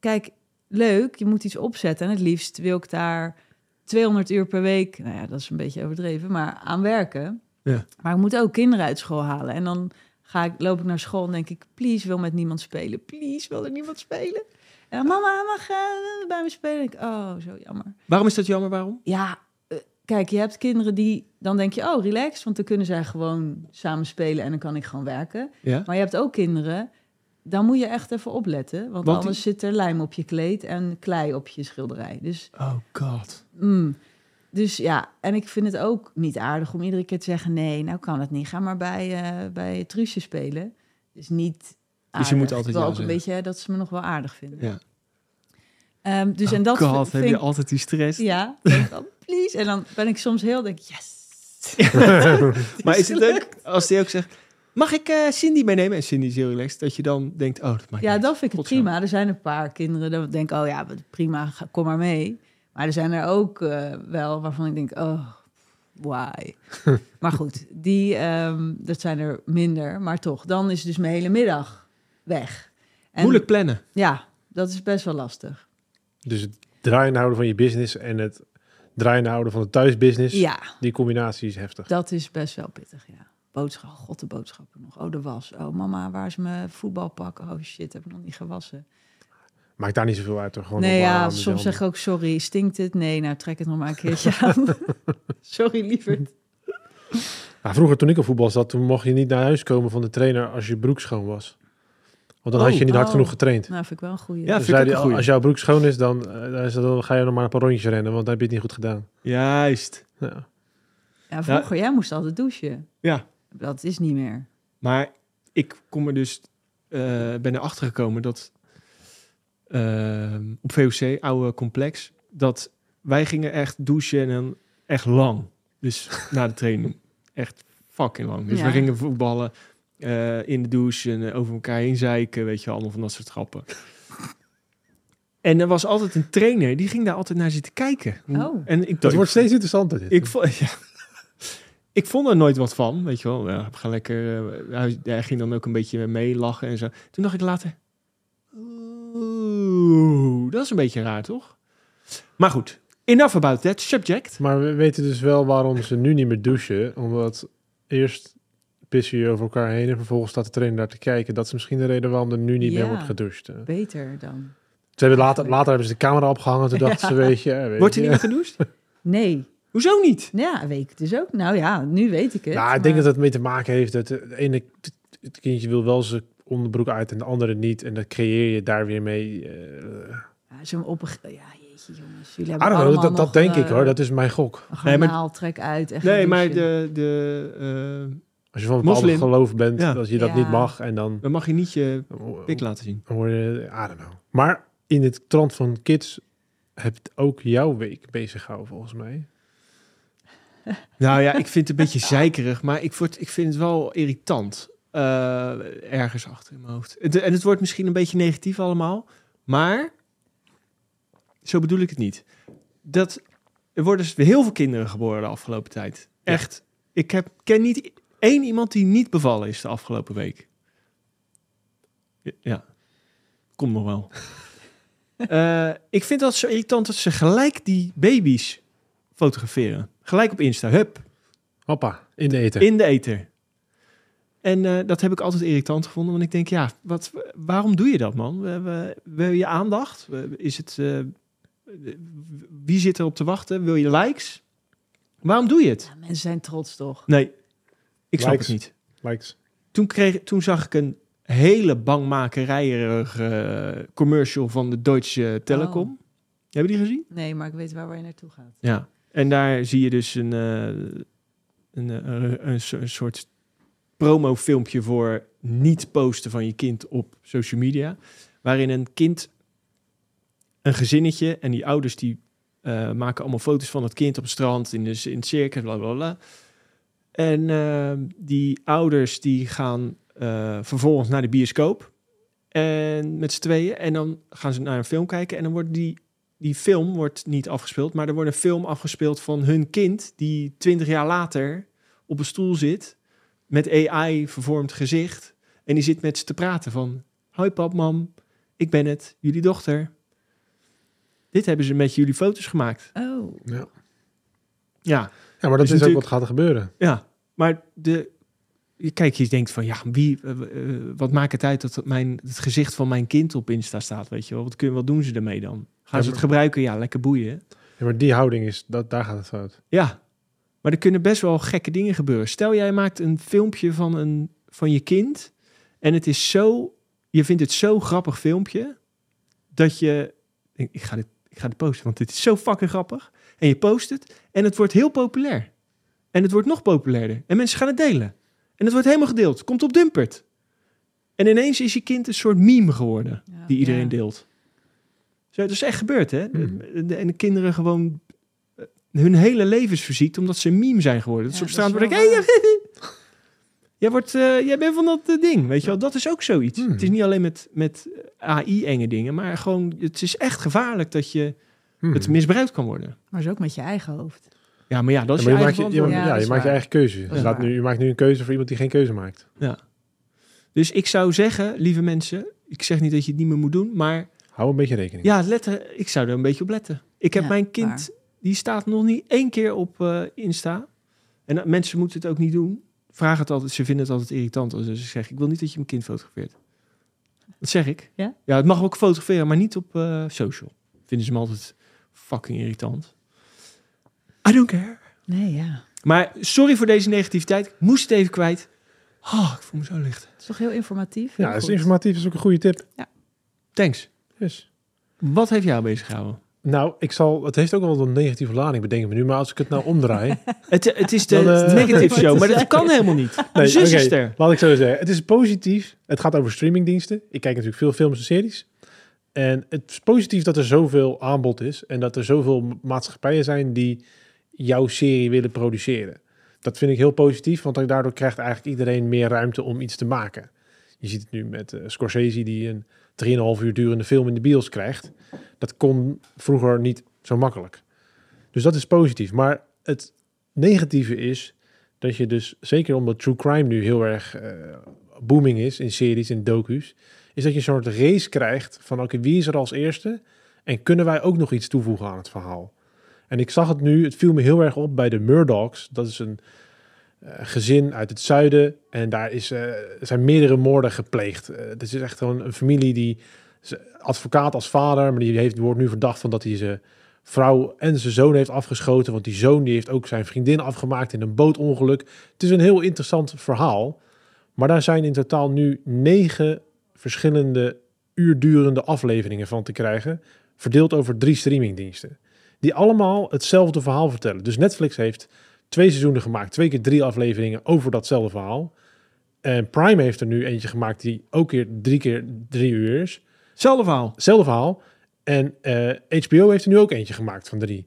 Speaker 3: Kijk, leuk, je moet iets opzetten en het liefst wil ik daar 200 uur per week, nou ja, dat is een beetje overdreven, maar aan werken.
Speaker 2: Ja.
Speaker 3: Maar ik moet ook kinderen uit school halen en dan ga ik, loop ik naar school en denk ik, please, wil met niemand spelen. Please, wil er niemand spelen? En dan, mama, mag eh, bij me spelen? Ik, oh, zo jammer.
Speaker 2: Waarom is dat jammer? Waarom?
Speaker 3: Ja, kijk, je hebt kinderen die... Dan denk je, oh, relax, want dan kunnen zij gewoon samen spelen... en dan kan ik gewoon werken.
Speaker 2: Ja?
Speaker 3: Maar je hebt ook kinderen... Dan moet je echt even opletten. Want,
Speaker 2: Want
Speaker 3: anders zit er lijm op je kleed en klei op je schilderij. Dus,
Speaker 2: Oh god.
Speaker 3: mm. dus ja, en ik vind het ook niet aardig om iedere keer te zeggen... nee, nou kan het niet. Ga maar bij, eh bij Truusje spelen. Dus niet
Speaker 2: Dus je moet
Speaker 3: aardig.
Speaker 2: altijd ja
Speaker 3: ook een beetje dat ze me nog wel aardig vinden.
Speaker 2: Ja.
Speaker 3: Ehm, dus
Speaker 2: oh
Speaker 3: en dat
Speaker 2: god,
Speaker 3: vind
Speaker 2: heb je altijd die stress.
Speaker 3: ja, dan, please. En dan ben ik soms heel, denk ik, yes.
Speaker 2: Maar is het leuk als die ook zegt... Mag ik eh, Cindy meenemen? En Cindy is heel relaxed. Dat je dan denkt, oh, dat maakt
Speaker 3: Ja,
Speaker 2: niet
Speaker 3: dat vind ik
Speaker 2: zo.
Speaker 3: prima. Er zijn een paar kinderen dat denk oh ja, prima, kom maar mee. Maar er zijn er ook eh, wel waarvan ik denk, oh, why? maar goed, die, ehm, dat zijn er minder. Maar toch, dan is dus mijn hele middag weg. En
Speaker 2: Moeilijk plannen.
Speaker 3: Ja, dat is best wel lastig.
Speaker 1: Dus het draaien houden van je business en het draaien houden van de thuisbusiness,
Speaker 3: Ja,
Speaker 1: die combinatie is heftig.
Speaker 3: dat is best wel pittig, ja. Boodschap, god de boodschappen nog. Oh, de was. Oh, mama, waar is mijn voetbalpak? Oh shit, heb ik nog niet gewassen.
Speaker 1: Maakt daar niet zoveel uit, toch? Gewoon
Speaker 3: nee, ja, soms zeg ik ook sorry. Stinkt het? Nee, nou trek het nog maar een keertje aan. sorry, lieverd.
Speaker 1: Nou, vroeger toen ik op voetbal zat, toen mocht je niet naar huis komen van de trainer als je broek schoon was. Want dan
Speaker 2: Oh.
Speaker 1: had je niet hard
Speaker 3: Oh.
Speaker 1: genoeg getraind.
Speaker 3: Nou, vind ik wel een goeie.
Speaker 2: Ja,
Speaker 1: Dus
Speaker 2: vind ik
Speaker 1: die,
Speaker 2: een goeie.
Speaker 1: als jouw broek schoon is, dan, eh, dan, ga je nog maar een paar rondjes rennen, want dan heb je het niet goed gedaan.
Speaker 2: Juist.
Speaker 1: Ja.
Speaker 3: Ja, vroeger, jij moest altijd douchen.
Speaker 2: Ja.
Speaker 3: Dat is niet meer.
Speaker 2: Maar ik kom er dus, eh, ben erachter gekomen dat eh, op VOC, oude complex, dat wij gingen echt douchen en dan echt lang. Dus na de training. Echt fucking lang. Dus
Speaker 3: Ja.
Speaker 2: we gingen voetballen eh, in de douche en eh, over elkaar heen zeiken, weet je, allemaal van dat soort grappen. En er was altijd een trainer, die ging daar altijd naar zitten kijken.
Speaker 3: Oh.
Speaker 2: En ik
Speaker 1: Dat
Speaker 2: dacht,
Speaker 1: wordt steeds interessanter. Dit.
Speaker 2: ik, vond, ja. ik vond er nooit wat van, weet je wel. Ja, ga lekker, eh, hij, hij ging dan ook een beetje mee lachen en zo. Toen dacht ik later, oeh, dat is een beetje raar, toch? Maar goed, enough about that subject.
Speaker 1: Maar we weten dus wel waarom ze nu niet meer douchen. Omdat eerst pissen je over elkaar heen en vervolgens staat de trainer daar te kijken. Dat is misschien de reden waarom er nu niet meer
Speaker 3: Ja.
Speaker 1: wordt gedoucht. eh.
Speaker 3: Beter dan.
Speaker 1: Ze hebben later, later hebben ze de camera opgehangen. Toen dachten ze, weet je... eh, weet
Speaker 2: Wordt er
Speaker 1: je.
Speaker 2: niet meer gedoucht?
Speaker 3: Nee.
Speaker 2: Hoezo niet?
Speaker 3: Ja, weet ik het dus ook. Nou ja, nu weet ik het.
Speaker 1: Nou, ik denk
Speaker 3: maar-
Speaker 1: dat het mee te maken heeft dat het ene het kindje wil wel zijn onderbroek uit en de andere niet. En dan creëer je daar weer mee. eh
Speaker 3: Ja, zo'n op... Ja, jeetje jongens. Jullie hebben
Speaker 1: know, dat,
Speaker 3: nog,
Speaker 1: dat denk ik
Speaker 3: eh,
Speaker 1: hoor. Dat is mijn gok.
Speaker 3: Een
Speaker 2: Nee, maar-
Speaker 3: trek uit. En
Speaker 2: Nee, maar de, de, eh,
Speaker 1: Als je van een bepaald geloof bent,
Speaker 2: Ja.
Speaker 1: dat je dat
Speaker 3: Ja.
Speaker 1: niet mag. En dan,
Speaker 2: dan mag je niet je
Speaker 1: dan
Speaker 2: pik laten zien.
Speaker 1: je, I don't know. Maar in het trant van kids hebt ook jouw week bezig gehouden volgens mij.
Speaker 2: Nou ja, ik vind het een beetje zeikerig, maar ik, word, ik vind het wel irritant. eh, ergens achter in mijn hoofd. Het- en het wordt misschien een beetje negatief allemaal, maar zo bedoel ik het niet. Dat, er worden dus weer heel veel kinderen geboren de afgelopen tijd.
Speaker 1: Ja.
Speaker 2: Echt. Ik heb, ken niet één iemand die niet bevallen is de afgelopen week. Ja, komt nog wel. Eh, ik vind dat zo irritant dat ze gelijk die baby's fotograferen. Gelijk op Insta. Hup,
Speaker 1: Hoppa, in de eten.
Speaker 2: in de ether. En eh, dat heb ik altijd irritant gevonden. Want ik denk, ja, wat, waarom doe je dat, man? We, we, wil je aandacht? Is het, eh, wie zit er op te wachten? Wil je likes? Waarom doe je het?
Speaker 3: Ja, mensen zijn trots toch?
Speaker 2: Nee, ik snap
Speaker 1: Likes.
Speaker 2: het niet.
Speaker 1: Likes.
Speaker 2: Toen, kreeg, toen zag ik een hele bangmakerijige eh, commercial van de Deutsche Telekom. Hebben die gezien?
Speaker 3: Nee, maar ik weet waar, waar je naartoe gaat.
Speaker 2: Ja, en daar zie je dus een, eh, een, eh, een, een een soort promofilmpje voor niet posten van je kind op social media. Waarin een kind, een gezinnetje en die ouders die eh, maken allemaal foto's van het kind op het strand, in, de, in het circus, bla bla bla. En eh, die ouders die gaan eh, vervolgens naar de bioscoop. En met z'n tweeën. En dan gaan ze naar een film kijken. En dan wordt die die film wordt niet afgespeeld, maar er wordt een film afgespeeld van hun kind die twintig jaar later op een stoel zit met AI vervormd gezicht en die zit met ze te praten van hoi pap, mam, ik ben het, jullie dochter. Dit hebben ze met jullie foto's gemaakt.
Speaker 3: Oh,
Speaker 1: Ja.
Speaker 2: Ja,
Speaker 1: ja, maar dat
Speaker 2: Is
Speaker 1: is, ook wat gaat er gebeuren.
Speaker 2: ja, maar de je- kijk, je denkt van ja, wie, eh, eh, wat maakt het uit dat het, mijn, het gezicht van mijn kind op Insta staat, weet je wel? Wat, kun, wat doen ze ermee dan? Gaan
Speaker 1: Ja,
Speaker 2: ze het gebruiken? Ja, lekker boeien.
Speaker 1: Ja, maar die houding is, dat, daar gaat het fout.
Speaker 2: Ja, maar er kunnen best wel gekke dingen gebeuren. Stel jij maakt een filmpje van, een, van je kind en het is zo, je vindt het zo grappig filmpje dat je, ik, ik ga dit, ik ga dit posten, want dit is zo fucking grappig. En je post het en het wordt heel populair. En het wordt nog populairder. En mensen gaan het delen. En het wordt helemaal gedeeld. Komt op Dumpert. En ineens is je kind een soort meme geworden
Speaker 3: ja,
Speaker 2: die iedereen
Speaker 3: ja.
Speaker 2: deelt. Zo, dat is echt gebeurd, hè?
Speaker 1: Hmm.
Speaker 2: De- de- en de kinderen gewoon eh, hun hele leven is verziekt omdat ze een meme zijn geworden. Dat
Speaker 3: Ja,
Speaker 2: ze op
Speaker 3: dat
Speaker 2: straat worden.
Speaker 3: wel
Speaker 2: Hey, jij, wordt, eh, jij bent van dat eh, ding, weet je wel? Dat is ook zoiets.
Speaker 1: Hmm.
Speaker 2: Het is niet alleen met, met AI-enge dingen, maar gewoon, het is echt gevaarlijk dat je
Speaker 1: Hmm.
Speaker 2: het misbruikt kan worden.
Speaker 3: Maar zo ook met je eigen hoofd.
Speaker 2: Ja, maar ja, dat is
Speaker 1: Ja,
Speaker 2: je
Speaker 1: maar je
Speaker 2: eigen
Speaker 1: maakt je, ja,
Speaker 3: Ja,
Speaker 1: je maakt je eigen keuze. Je,
Speaker 3: is
Speaker 1: laat
Speaker 3: waar.
Speaker 1: nu, je maakt nu een keuze voor iemand die geen keuze maakt.
Speaker 2: Dus ik zou zeggen, lieve mensen, ik zeg niet dat je het niet meer moet doen, maar
Speaker 1: Hou een beetje rekening.
Speaker 2: ja, let er, ik zou er een beetje op letten. Ik heb
Speaker 3: Ja,
Speaker 2: mijn kind,
Speaker 3: waar.
Speaker 2: die staat nog niet één keer op eh, Insta. En eh, mensen moeten het ook niet doen. Vraag het altijd, ze vinden het altijd irritant als ze zeggen, ik wil niet dat je mijn kind fotografeert. Dat zeg ik.
Speaker 3: Ja?
Speaker 2: Ja, het mag ook fotograferen, maar niet op eh, social. Vinden ze me altijd fucking irritant. I don't care.
Speaker 3: Nee, ja.
Speaker 2: Maar sorry voor deze negativiteit. Ik moest het even kwijt. Oh, ik voel me zo licht.
Speaker 3: Het is toch heel informatief?
Speaker 1: Ja, dat is informatief. is ook een goede tip.
Speaker 2: Thanks.
Speaker 1: Yes.
Speaker 2: Wat heeft jou bezig gehouden?
Speaker 1: Nou, ik zal, het heeft ook wel een negatieve lading, bedenk ik me nu. Maar als ik het nou omdraai...
Speaker 2: Het, het is de
Speaker 1: Dan, eh,
Speaker 2: negative show, maar dat kan helemaal niet.
Speaker 1: Nee,
Speaker 2: Zus er.
Speaker 1: Laat ik zo zeggen. Het is positief. Het gaat over streamingdiensten. Ik kijk natuurlijk veel films en series. En het is positief dat er zoveel aanbod is. En dat er zoveel maatschappijen zijn die jouw serie willen produceren. Dat vind ik heel positief, want daardoor krijgt eigenlijk iedereen meer ruimte om iets te maken. Je ziet het nu met eh, Scorsese die een 3,5 uur durende film in de bios krijgt. Dat kon vroeger niet zo makkelijk. Dus dat is positief. Maar het negatieve is dat je dus, zeker omdat true crime nu heel erg eh, booming is in series, in docu's, is dat je een soort race krijgt van oké, wie is er als eerste? En kunnen wij ook nog iets toevoegen aan het verhaal? En ik zag het nu, het viel me heel erg op bij de Murdochs. Dat is een eh, gezin uit het zuiden en daar is, eh, zijn meerdere moorden gepleegd. Het is echt gewoon een familie die, advocaat als vader, maar die heeft, wordt nu verdacht van dat hij zijn vrouw en zijn zoon heeft afgeschoten. Want die zoon die heeft ook zijn vriendin afgemaakt in een bootongeluk. Het is een heel interessant verhaal. Maar daar zijn in totaal nu negen verschillende uurdurende afleveringen van te krijgen. Verdeeld over drie streamingdiensten. Die allemaal hetzelfde verhaal vertellen. Dus Netflix heeft twee seizoenen gemaakt. Twee keer drie afleveringen over datzelfde verhaal. En Prime heeft er nu eentje gemaakt die ook keer drie keer drie uur is.
Speaker 2: Hetzelfde verhaal.
Speaker 1: Hetzelfde verhaal. En HBO heeft er nu ook eentje gemaakt van drie.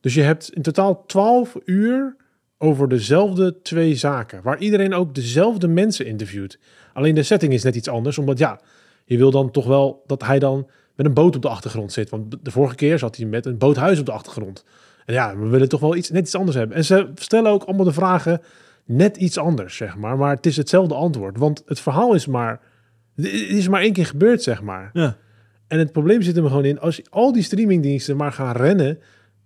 Speaker 1: Dus je hebt in totaal twaalf uur over dezelfde twee zaken. Waar iedereen ook dezelfde mensen interviewt. Alleen de setting is net iets anders. Omdat ja, je wil dan toch wel dat hij dan met een boot op de achtergrond zit. Want de vorige keer zat hij met een boothuis op de achtergrond. En ja, we willen toch wel iets, net iets anders hebben. En ze stellen ook allemaal de vragen net iets anders, zeg maar. Maar het is hetzelfde antwoord. Want het verhaal is maar... Het is maar één keer gebeurd, zeg maar.
Speaker 2: Ja.
Speaker 1: En het probleem zit er gewoon in... als al die streamingdiensten maar gaan rennen...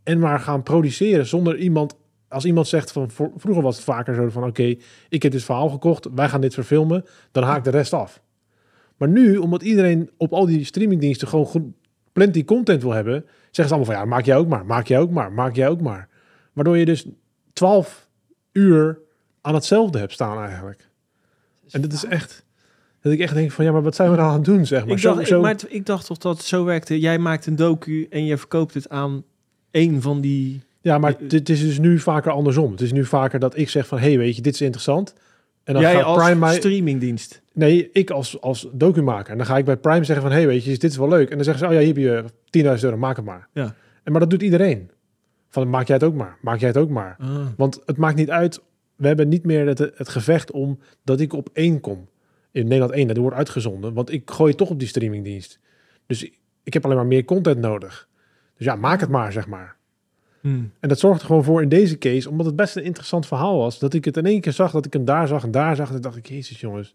Speaker 1: en maar gaan produceren zonder iemand... als iemand zegt van... vroeger was het vaker zo van... oké, ik heb dit verhaal gekocht... wij gaan dit verfilmen... dan haak de rest af. Maar nu, omdat iedereen op al die streamingdiensten... gewoon goed, plenty content wil hebben... zeggen ze allemaal van... ja, maak jij ook maar, maak jij ook maar, maak jij ook maar. Waardoor je dus 12 uur aan hetzelfde hebt staan eigenlijk. En dat is echt... Dat ik echt denk van ja, maar wat zijn we nou aan het doen, zeg maar.
Speaker 2: Ik dacht, zo, Ik, maar ik dacht toch dat het zo werkte. Jij maakt een docu en je verkoopt het aan één van die...
Speaker 1: Ja, maar het is dus nu vaker andersom. Het is nu vaker dat ik zeg van, hey, weet je, dit is interessant.
Speaker 2: En dan Jij gaat als Prime mij... streamingdienst?
Speaker 1: Nee, ik als, als documaker. En dan ga ik bij Prime zeggen van, hey, weet je, dit is wel leuk. En dan zeggen ze, oh ja, hier heb je 10.000 euro, maak het maar.
Speaker 2: Ja.
Speaker 1: En maar dat doet iedereen. Van, maak jij het ook maar, maak jij het ook maar.
Speaker 2: Ah.
Speaker 1: Want het maakt niet uit, we hebben niet meer het, het gevecht om dat ik op één kom in Nederland 1. Dat wordt uitgezonden, want ik gooi toch op die streamingdienst. Dus ik heb alleen maar meer content nodig. Dus ja, maak het maar, zeg maar.
Speaker 2: Hmm.
Speaker 1: En dat zorgt er gewoon voor in deze case, omdat het best een interessant verhaal was, dat ik het in één keer zag, dat ik hem daar zag en daar zag. En dacht ik, jezus jongens,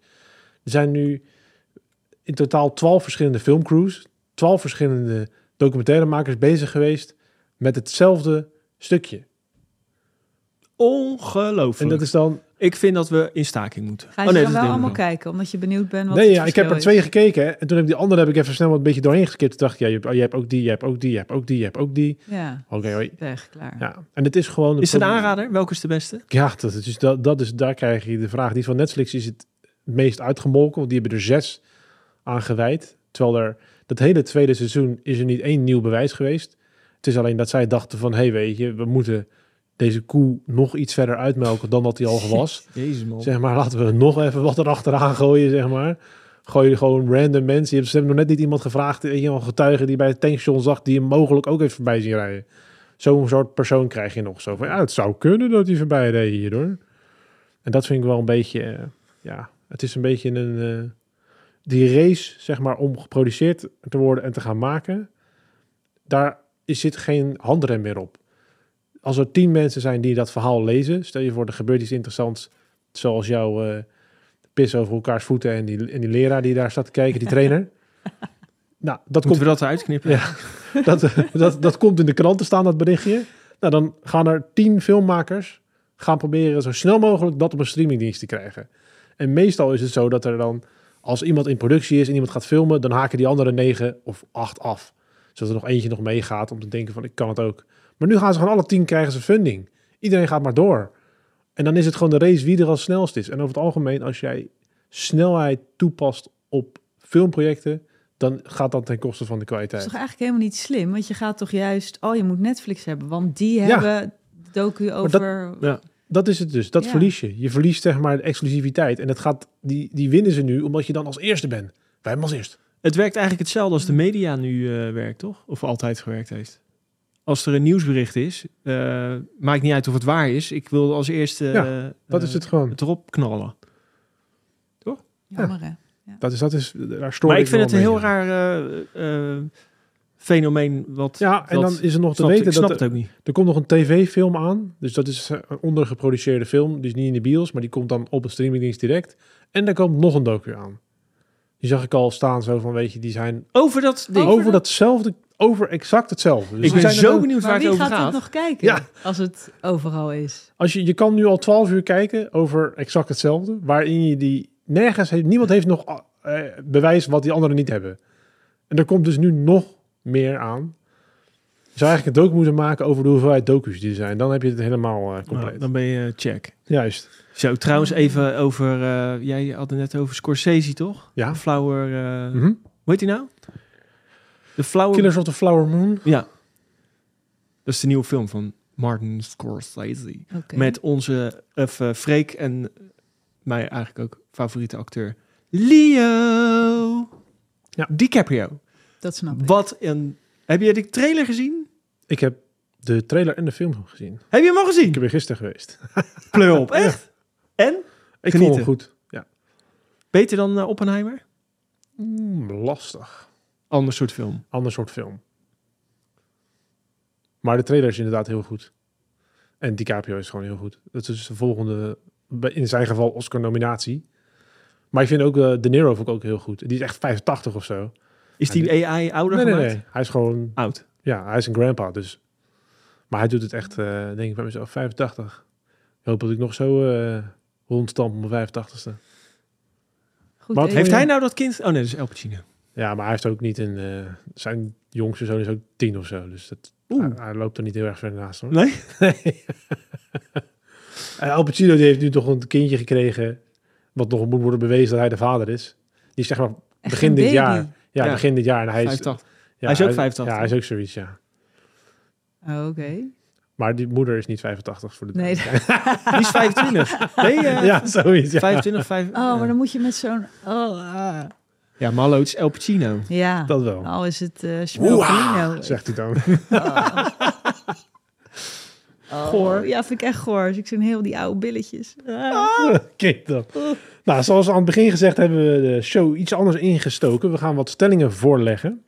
Speaker 1: er zijn nu in totaal twaalf verschillende filmcrews, twaalf verschillende documentairemakers bezig geweest met hetzelfde stukje.
Speaker 2: Ongelooflijk.
Speaker 1: En dat is dan
Speaker 2: ik vind dat we in staking moeten.
Speaker 3: Ga je oh, nee, dan wel allemaal kijken, omdat je benieuwd bent wat
Speaker 1: Nee, ja, ik heb er twee gekeken. En toen heb ik die andere heb ik even snel wat een beetje doorheen geskipt. Toen dacht ik, ja, je hebt, oh, je hebt ook die, je hebt ook die, je hebt ook die, je hebt ook die.
Speaker 3: Ja,
Speaker 1: Oké, okay,
Speaker 3: weg, klaar.
Speaker 1: Ja, en het is gewoon...
Speaker 2: Is het een aanrader? Welke is de beste?
Speaker 1: Ja, dat is, dat, dat is, daar krijg je de vraag. Die van Netflix is het meest uitgemolken, want die hebben er zes aan gewijd. Terwijl er, dat hele tweede seizoen is er niet één nieuw bewijs geweest. Het is alleen dat zij dachten van, hey, weet je, we moeten deze koe nog iets verder uitmelken dan dat hij al was.
Speaker 2: Jezus man.
Speaker 1: Zeg maar, laten we nog even wat erachteraan gooien, zeg maar. Gooi je gewoon random mensen. Je hebt, nog net niet iemand gevraagd, een getuige die bij het tankstation zag, die hem mogelijk ook even voorbij zien rijden. Zo'n soort persoon krijg je nog zo van, ja, het zou kunnen dat hij voorbij reed hier hoor. En dat vind ik wel een beetje, uh, ja, het is een beetje een, uh, die race, zeg maar, om geproduceerd te worden en te gaan maken, daar zit geen handrem meer op als er tien mensen zijn die dat verhaal lezen, stel je voor, er gebeurt iets interessants, zoals jouw uh, pis over elkaars voeten en die, en die leraar die daar staat te kijken, die trainer. nou, dat
Speaker 2: komt we dat eruit knippen?
Speaker 1: Ja, dat, dat, dat komt in de kranten staan, dat berichtje. Nou, dan gaan er tien filmmakers gaan proberen zo snel mogelijk dat op een streamingdienst te krijgen. En meestal is het zo dat er dan, als iemand in productie is en iemand gaat filmen, dan haken die andere negen of acht af. Zodat er nog eentje nog meegaat om te denken van, ik kan het ook. Maar nu gaan ze gewoon alle tien krijgen ze funding. Iedereen gaat maar door. En dan is het gewoon de race wie er als snelst is. En over het algemeen, als jij snelheid toepast op filmprojecten, dan gaat dat ten koste van de kwaliteit.
Speaker 3: Dat is toch eigenlijk helemaal niet slim? Want je gaat toch juist, oh, je moet Netflix hebben, want die hebben docu over.
Speaker 1: Dat, ja, dat is het dus. Dat verlies je. Je verliest zeg maar de exclusiviteit. En dat gaat, die, die winnen ze nu omdat je dan als eerste bent. Wij hebben als eerste.
Speaker 2: Het werkt eigenlijk hetzelfde als de media nu uh, werkt, toch? Of altijd gewerkt heeft als er een nieuwsbericht is, uh, maakt niet uit of het waar is. Ik wil als eerste
Speaker 1: ja, dat is het gewoon.
Speaker 2: Het erop knallen. Toch?
Speaker 3: Jammer hè?
Speaker 1: Dat is, dat is, daar stoor
Speaker 2: Maar ik vind het een heel raar eh, eh, fenomeen. Wat,
Speaker 1: Ja, en dan is er nog te weten
Speaker 2: ik snap
Speaker 1: dat
Speaker 2: het ook niet.
Speaker 1: er komt nog een tv-film aan. Dus dat is een ondergeproduceerde film. Die is niet in de bios, maar die komt dan op een streamingdienst direct. En daar komt nog een docu aan. Die zag ik al staan zo van, weet je, die zijn
Speaker 2: Over dat ding.
Speaker 1: over datzelfde, over exact hetzelfde. Dus
Speaker 2: ik ben
Speaker 1: zijn
Speaker 2: zo
Speaker 1: ook-
Speaker 2: benieuwd waar het
Speaker 3: wie
Speaker 2: over
Speaker 3: gaat
Speaker 2: gaat.
Speaker 3: het nog kijken
Speaker 1: Ja.
Speaker 3: als het overal is?
Speaker 1: Als je, je kan nu al 12 uur kijken over exact hetzelfde, waarin je die nergens heeft, niemand heeft nog eh, bewijs wat die anderen niet hebben. En er komt dus nu nog meer aan. Je zou eigenlijk een docu moeten maken over de hoeveelheid docu's die er zijn. Dan heb je het helemaal eh, compleet.
Speaker 2: Nou, dan ben je eh, check.
Speaker 1: Juist.
Speaker 2: Zo, trouwens even over... eh, jij had het net over Scorsese, toch?
Speaker 1: Ja.
Speaker 2: Flower... eh,
Speaker 1: Mhm.
Speaker 2: Hoe heet die nou? De Flower...
Speaker 1: Killers of the Flower Moon.
Speaker 2: Ja. Dat is de nieuwe film van Martin Scorsese.
Speaker 3: Oké.
Speaker 2: Met onze of, eh, Freek en mij eigenlijk ook favoriete acteur Leo
Speaker 1: Ja.
Speaker 2: DiCaprio.
Speaker 3: Dat snap ik.
Speaker 2: Wat een... Heb je de trailer gezien?
Speaker 1: Ik heb de trailer en de film gezien.
Speaker 2: Heb je hem al gezien?
Speaker 1: Ik ben gisteren geweest.
Speaker 2: Pleur op, echt? En?
Speaker 1: Ik
Speaker 2: Genieten.
Speaker 1: vond hem goed. Ja.
Speaker 2: Beter dan eh, Oppenheimer?
Speaker 1: Mm, lastig.
Speaker 2: Ander soort film.
Speaker 1: Ander soort film. Maar de trailer is inderdaad heel goed. En DiCaprio is gewoon heel goed. Dat is de volgende, bij- in zijn geval, Oscar-nominatie. Maar ik vind ook eh, De Niro vond ik ook heel goed. Die is echt 85 of zo.
Speaker 2: Is die AI ouder
Speaker 1: Nee, nee,
Speaker 2: gemaakt?
Speaker 1: nee. Hij is gewoon,
Speaker 2: Oud.
Speaker 1: ja, hij is een grandpa, dus. Maar hij doet het echt, eh, denk ik bij mezelf, 85. Ik hoop dat ik nog zo eh rondstamp op mijn 85ste.
Speaker 3: Goed,
Speaker 1: Wat
Speaker 2: Heeft hij nou dat kind? Oh nee, dat is El Pacino.
Speaker 1: Ja, maar hij heeft ook niet een... eh, zijn jongste zoon is ook tien of zo. Dus dat, hij, hij loopt er niet heel erg ver naast, hoor.
Speaker 2: Nee?
Speaker 1: Nee. En Al Pacino die heeft nu toch een kindje gekregen... wat nog moet worden bewezen dat hij de vader is. Die is zeg maar begin dit
Speaker 3: baby.
Speaker 1: jaar. Ja,
Speaker 2: Ja.
Speaker 1: begin dit jaar. En hij is,
Speaker 2: 85.
Speaker 1: ja,
Speaker 2: Hij is ook 85.
Speaker 1: Ja, hij is ook zoiets, ja.
Speaker 3: Oh, Oké.
Speaker 1: Maar die moeder is niet 85 voor de
Speaker 3: Nee.
Speaker 2: Die is 25. Nee, eh,
Speaker 1: ja, zoiets. Ja.
Speaker 2: 25, 5.
Speaker 3: Oh, maar dan moet je met zo'n... Oh, ah.
Speaker 2: Ja, hallo, het is El Pacino.
Speaker 3: Ja.
Speaker 1: Dat wel.
Speaker 3: Al is het eh Smurfino.
Speaker 1: zegt hij dan.
Speaker 3: Oh,
Speaker 2: Goor.
Speaker 3: Ja, vind ik echt goor. Dus ik zo'n heel die oude billetjes. Ah.
Speaker 1: Kijk dan. Nou, zoals we aan het begin gezegd hebben we de show iets anders ingestoken. We gaan wat stellingen voorleggen.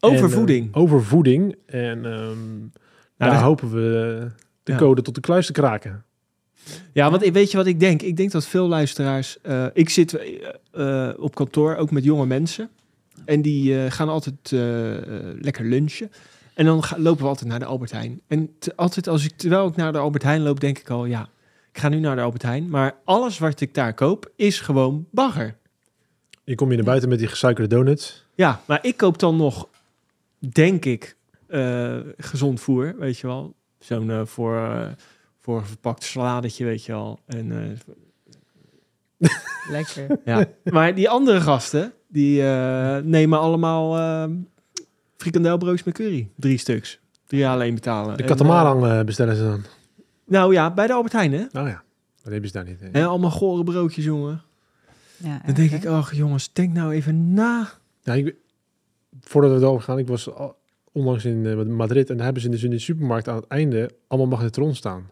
Speaker 2: Over
Speaker 1: En, eh,
Speaker 2: voeding.
Speaker 1: over voeding. En ehm, daar
Speaker 2: dat-
Speaker 1: hopen we de
Speaker 2: Ja.
Speaker 1: code tot de kluis te kraken.
Speaker 2: Ja, want weet je wat ik denk? Ik denk dat veel luisteraars... eh, ik zit eh, eh, op kantoor ook met jonge mensen. En die gaan altijd lekker lunchen. En dan lopen we altijd naar de Albert Heijn. En te- altijd als ik, terwijl ik naar de Albert Heijn loop, denk ik al... Ja, ik ga nu naar de Albert Heijn. Maar alles wat ik daar koop, is gewoon bagger.
Speaker 1: Je komt je naar buiten met die gesuikerde donuts.
Speaker 2: Ja, maar ik koop dan nog, denk ik, gezond voer, weet je wel. Zo'n voor, eh, voor een verpakt saladetje, weet je wel. En, eh,
Speaker 3: Lekker.
Speaker 2: ja. maar die andere gasten, die eh, nemen allemaal eh frikandelbroodjes met curry. Drie stuks. Drie alleen betalen.
Speaker 1: De katamaran eh, bestellen ze dan.
Speaker 2: nou ja, bij de Albert Heijn, hè.
Speaker 1: Oh ja, dat hebben ze daar niet. hè.
Speaker 2: En allemaal gore broodjes, jongen.
Speaker 3: Ja,
Speaker 2: Dan denk ik, ach jongens, denk nou even na.
Speaker 1: Ja, ik, voordat we erover gaan, ik was al- onlangs in Madrid en daar hebben ze dus in de supermarkt aan het einde allemaal magnetron staan.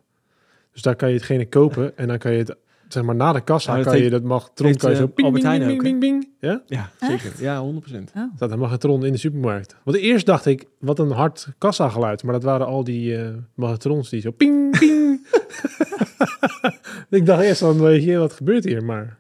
Speaker 1: Dus daar kan je hetgene kopen en dan kan je het, zeg maar na de kassa,
Speaker 2: Nou, dat
Speaker 1: kan je dat magnetron
Speaker 2: heeft,
Speaker 1: kan je zo
Speaker 2: eh,
Speaker 1: ping,
Speaker 2: Albert
Speaker 1: bing,
Speaker 2: Heijn
Speaker 1: bing,
Speaker 2: ook,
Speaker 1: bing, bing, Ja?
Speaker 2: Ja,
Speaker 3: Echt?
Speaker 2: zeker. Ja, 100%.
Speaker 3: Oh.
Speaker 1: staat een magnetron in de supermarkt. Want eerst dacht ik, wat een hard kassa geluid, maar dat waren al die eh magnetrons die zo ping, ping. ik dacht eerst dan, weet je, wat gebeurt hier? Maar,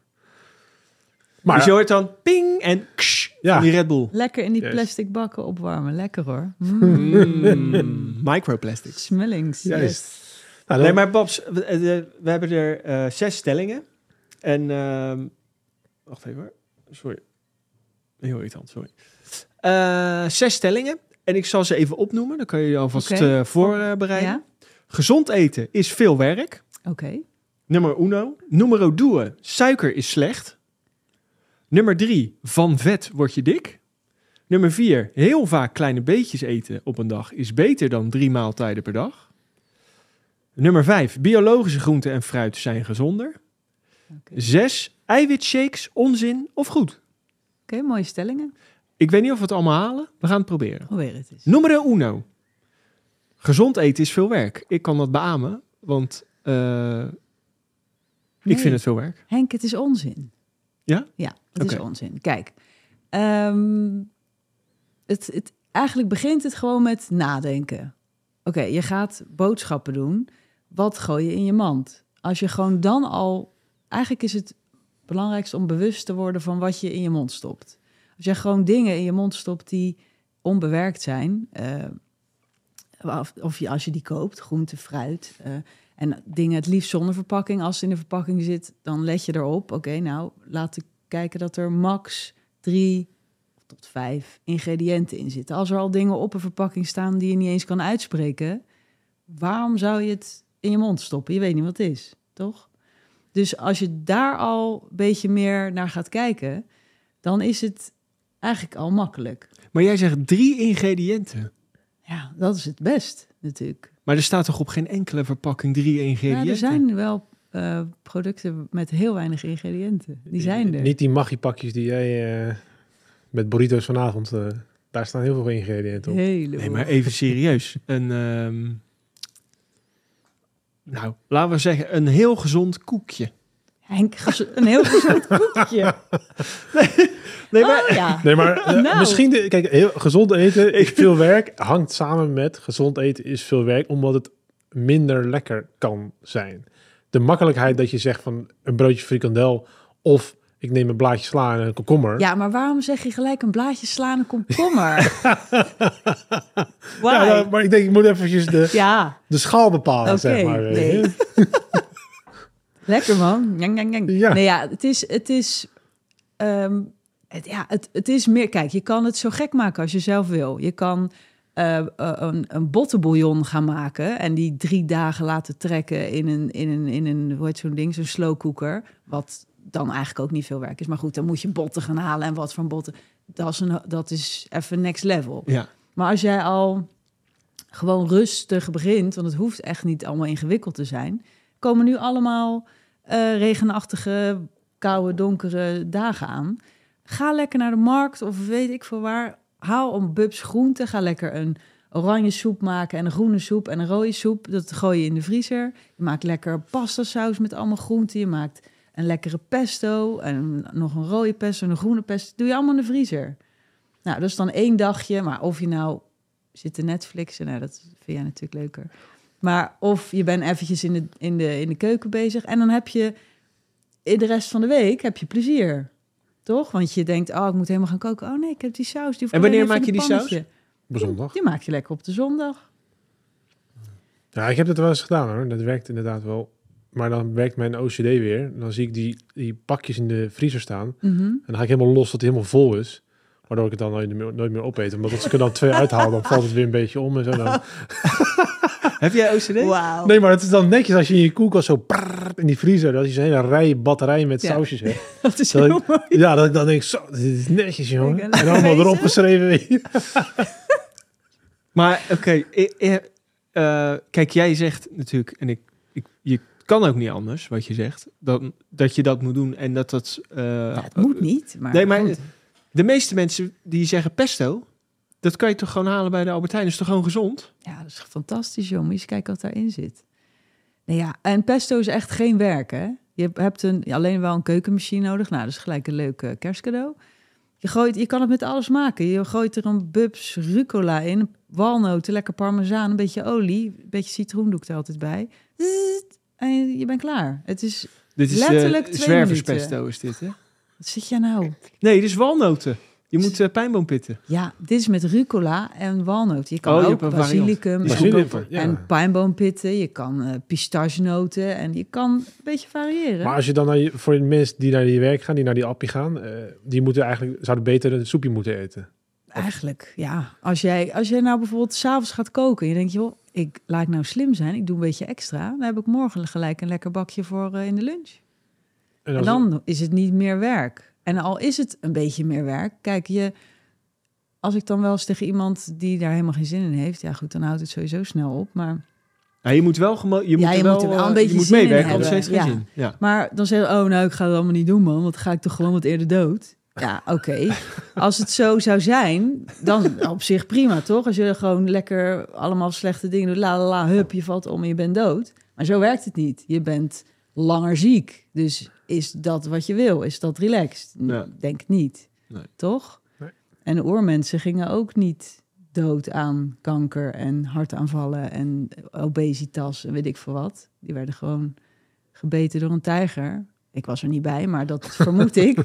Speaker 1: maar
Speaker 2: dus je hoort dan ping en ksh,
Speaker 1: Ja.
Speaker 2: van die Red Bull.
Speaker 3: Lekker in die plastic bakken opwarmen. Lekker hoor. Mm.
Speaker 2: Mm, microplastics.
Speaker 3: Smellings. Yes.
Speaker 1: Nou,
Speaker 2: Nee,
Speaker 1: dan-
Speaker 2: maar Babs, we, eh, we hebben er eh, zes stellingen. En, ehm, wacht even hoor. Sorry. Heel irritant, sorry. Eh, zes stellingen. En ik zal ze even opnoemen. Dan kan je je alvast eh, voorbereiden.
Speaker 3: Ja?
Speaker 2: Gezond eten is veel werk.
Speaker 3: Oké.
Speaker 2: Nummer uno. Numero due. Suiker is slecht. Nummer drie. Van vet word je dik. Nummer vier. Heel vaak kleine beetjes eten op een dag is beter dan drie maaltijden per dag. Nummer vijf. Biologische groenten en fruit zijn gezonder. Zes. Eiwitshakes onzin of goed.
Speaker 3: Oké, mooie stellingen.
Speaker 2: Ik weet niet of we het allemaal halen. We gaan het proberen.
Speaker 3: Probeer het eens.
Speaker 2: Numero uno. Gezond eten is veel werk. Ik kan dat beamen, want eh,
Speaker 3: Nee.
Speaker 2: ik vind het veel werk.
Speaker 3: Henk, het is onzin.
Speaker 2: Ja?
Speaker 3: Ja. Het is onzin. Kijk, ehm, het, het, eigenlijk begint het gewoon met nadenken. Oké, je gaat boodschappen doen. Wat gooi je in je mand? Als je gewoon dan al... Eigenlijk is het belangrijkste om bewust te worden van wat je in je mond stopt. Als je gewoon dingen in je mond stopt die onbewerkt zijn... eh, of, je, als je die koopt, groente, fruit... eh, en dingen het liefst zonder verpakking. Als het in de verpakking zit, dan let je erop. Oké, nou, laat ik kijken dat er max drie tot vijf ingrediënten in zitten. Als er al dingen op een verpakking staan die je niet eens kan uitspreken, waarom zou je het in je mond stoppen? Je weet niet wat het is, toch? Dus als je daar al een beetje meer naar gaat kijken, dan is het eigenlijk al makkelijk.
Speaker 2: Maar jij zegt drie ingrediënten.
Speaker 3: Ja, dat is het best natuurlijk.
Speaker 2: Maar er staat toch op geen enkele verpakking drie ingrediënten?
Speaker 3: Ja, er zijn wel eh, producten met heel weinig ingrediënten. Die zijn er.
Speaker 1: Niet die magiepakjes die jij eh, met burritos vanavond... eh, daar staan heel veel ingrediënten op.
Speaker 2: Nee, maar even serieus. Een, ehm, nou, laten we zeggen, een heel gezond koekje.
Speaker 3: Henk, een heel gezond koekje.
Speaker 2: Nee, maar,
Speaker 3: Oh ja.
Speaker 1: Nee, maar eh,
Speaker 3: Nou.
Speaker 1: misschien... De, kijk, heel, gezond eten is veel werk. Hangt samen met gezond eten is veel werk. Omdat het minder lekker kan zijn. De makkelijkheid dat je zegt van een broodje frikandel... of ik neem een blaadje sla en een komkommer.
Speaker 3: Ja, maar waarom zeg je gelijk een blaadje slaan een komkommer?
Speaker 1: Ja,
Speaker 3: Ja,
Speaker 1: nou, maar ik denk, ik moet eventjes de, de schaal bepalen, zeg maar.
Speaker 3: nee. lekker man.
Speaker 1: Ja.
Speaker 3: Nee, ja, het is... Het is ehm, het, ja, het, het is meer... Kijk, je kan het zo gek maken als je zelf wil. Je kan eh, eh, een, een bottenbouillon gaan maken... en die drie dagen laten trekken in een... In een, in een hoe heet zo'n ding? Zo'n slow cooker. Wat dan eigenlijk ook niet veel werk is. Maar goed, dan moet je botten gaan halen. En wat voor botten... Dat is, een, dat is even next level.
Speaker 2: ja.
Speaker 3: Maar als jij al gewoon rustig begint, want het hoeft echt niet allemaal ingewikkeld te zijn, komen nu allemaal eh, regenachtige, koude, donkere dagen aan. Ga lekker naar de markt of weet ik veel waar. Haal een bubs groente. Ga lekker een oranje soep maken en een groene soep en een rode soep. Dat gooi je in de vriezer. Je maakt lekker pasta saus met allemaal groenten. Je maakt een lekkere pesto en nog een rode pesto en een groene pesto. Doe je allemaal in de vriezer. Nou, dat is dan één dagje. Maar of je nou zit te Netflixen, nou, dat vind jij natuurlijk leuker. Maar of je bent eventjes in de, in, de, in de keuken bezig en dan heb je in de rest van de week heb je plezier. Toch? Want je denkt, oh, ik moet helemaal gaan koken. Oh nee, ik heb die saus. Die
Speaker 2: En wanneer maak je die saus?
Speaker 1: zondag.
Speaker 3: Die maak je lekker op de zondag.
Speaker 1: Ja, ik heb het wel eens gedaan hoor. Dat werkt inderdaad wel. Maar dan werkt mijn OCD weer. Dan zie ik die, die pakjes in de vriezer staan.
Speaker 3: Mhm.
Speaker 1: En dan ga ik helemaal los dat hij helemaal vol is. Waardoor ik het dan nooit meer, nooit meer opeet. Omdat als ik er dan twee uithaal, dan valt het weer een beetje om en zo. Dan...
Speaker 2: Heb jij OCD?
Speaker 3: Wauw.
Speaker 1: Nee, maar het is dan netjes als je in je koelkast zo in die vriezer, dat je zo'n hele rij batterij met
Speaker 3: Ja.
Speaker 1: sausjes hebt.
Speaker 3: Dat is
Speaker 1: Dat
Speaker 3: heel
Speaker 1: ik-
Speaker 3: mooi.
Speaker 1: Ja, dat ik dan denk, zo, dit is netjes, jongen. En allemaal erop geschreven.
Speaker 2: Maar oké, eh, kijk, jij zegt natuurlijk, en ik, kan ook niet anders wat je zegt, dan, dat je dat moet doen en dat dat... eh,
Speaker 3: Ja, het moet niet, maar,
Speaker 2: Nee, maar
Speaker 3: goed.
Speaker 2: De meeste mensen die zeggen pesto, dat kan je toch gewoon halen bij de Albert Heijn, is toch gewoon gezond?
Speaker 3: Ja, dat is fantastisch, je eens kijken wat daarin zit. Nou ja, en pesto is echt geen werk, hè? Je hebt een, alleen wel een keukenmachine nodig. Nou, dat is gelijk een leuk eh, kerstcadeau. Je, gooit, je kan het met alles maken. Je gooit er een bubs rucola in, walnoten, lekker parmezaan, een beetje olie, een beetje citroen doe ik er altijd bij. En je bent klaar. Het is,
Speaker 2: Dit is
Speaker 3: Letterlijk
Speaker 2: eh,
Speaker 3: twee
Speaker 2: zwerverspesto is dit, hè?
Speaker 3: wat zit jij nou?
Speaker 2: Nee, dit is walnoten. Je moet eh, pijnboom pitten.
Speaker 3: Ja, dit is met rucola en walnoot. Je kan
Speaker 2: Oh, je
Speaker 3: ook basilicum en.
Speaker 1: Ja.
Speaker 3: En pijnboompitten, je kan eh pistachenoten en je kan een beetje variëren.
Speaker 1: Maar als je dan naar je, voor de mensen die naar die werk gaan, die naar die appie gaan, die moeten eigenlijk, zouden beter een soepje moeten eten.
Speaker 3: Eigenlijk, ja. Als jij, als jij nou bijvoorbeeld s'avonds gaat koken en je denkt, joh, ik laat ik nou slim zijn, ik doe een beetje extra, dan heb ik morgen gelijk een lekker bakje voor eh, in de lunch.
Speaker 1: En,
Speaker 3: dan is het niet meer werk. En al is het een beetje meer werk, kijk je, als ik dan wel eens tegen iemand die daar helemaal geen zin in heeft, ja goed, dan houdt het sowieso snel op. Maar
Speaker 2: Ja, je moet wel, je moet
Speaker 3: Ja,
Speaker 2: er
Speaker 3: je
Speaker 2: wel,
Speaker 3: moet er wel een
Speaker 2: eh,
Speaker 3: beetje
Speaker 2: je moet
Speaker 3: zin in
Speaker 2: meewerken, anders
Speaker 3: hebben.
Speaker 2: heeft het geen
Speaker 3: Ja.
Speaker 2: zin. Ja.
Speaker 3: Maar dan zeggen oh nou, ik ga het allemaal niet doen, man. Want dan ga ik toch gewoon wat eerder dood. Ja, oké. Als het zo zou zijn, dan op zich prima, toch? Als je gewoon lekker allemaal slechte dingen doet, la la la, hup, je valt om en je bent dood. Maar zo werkt het niet. Je bent langer ziek. Dus is dat wat je wil? Is dat relaxed?
Speaker 2: Ja.
Speaker 3: Denk niet.
Speaker 2: Nee.
Speaker 3: Toch?
Speaker 1: Nee.
Speaker 3: En de oermensen gingen ook niet dood aan kanker en hartaanvallen en obesitas en weet ik veel wat. Die werden gewoon gebeten door een tijger. Ik was er niet bij, maar dat vermoed ik.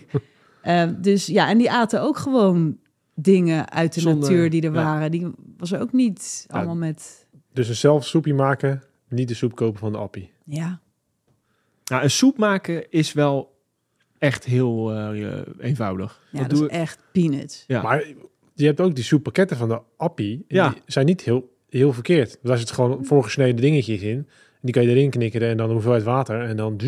Speaker 3: Eh, dus ja, en die aten ook gewoon dingen uit de
Speaker 2: Zonder-
Speaker 3: natuur die er
Speaker 2: ja.
Speaker 3: waren. Die was er ook niet
Speaker 1: Ja.
Speaker 3: allemaal met...
Speaker 1: Dus een zelf soepje maken, niet de soep kopen van de appie.
Speaker 3: Ja,
Speaker 2: Nou, een soep maken is wel echt heel eh, eenvoudig.
Speaker 3: ja
Speaker 2: Dat
Speaker 3: dat
Speaker 2: doe
Speaker 3: is echt peanuts.
Speaker 2: Ja.
Speaker 1: Maar je hebt ook die soeppakketten van de appie.
Speaker 2: Ja.
Speaker 1: Die zijn niet heel, heel verkeerd. Daar zit gewoon voorgesneden dingetjes in. Die kan je erin knikkeren en dan hoeveelheid water. En dan...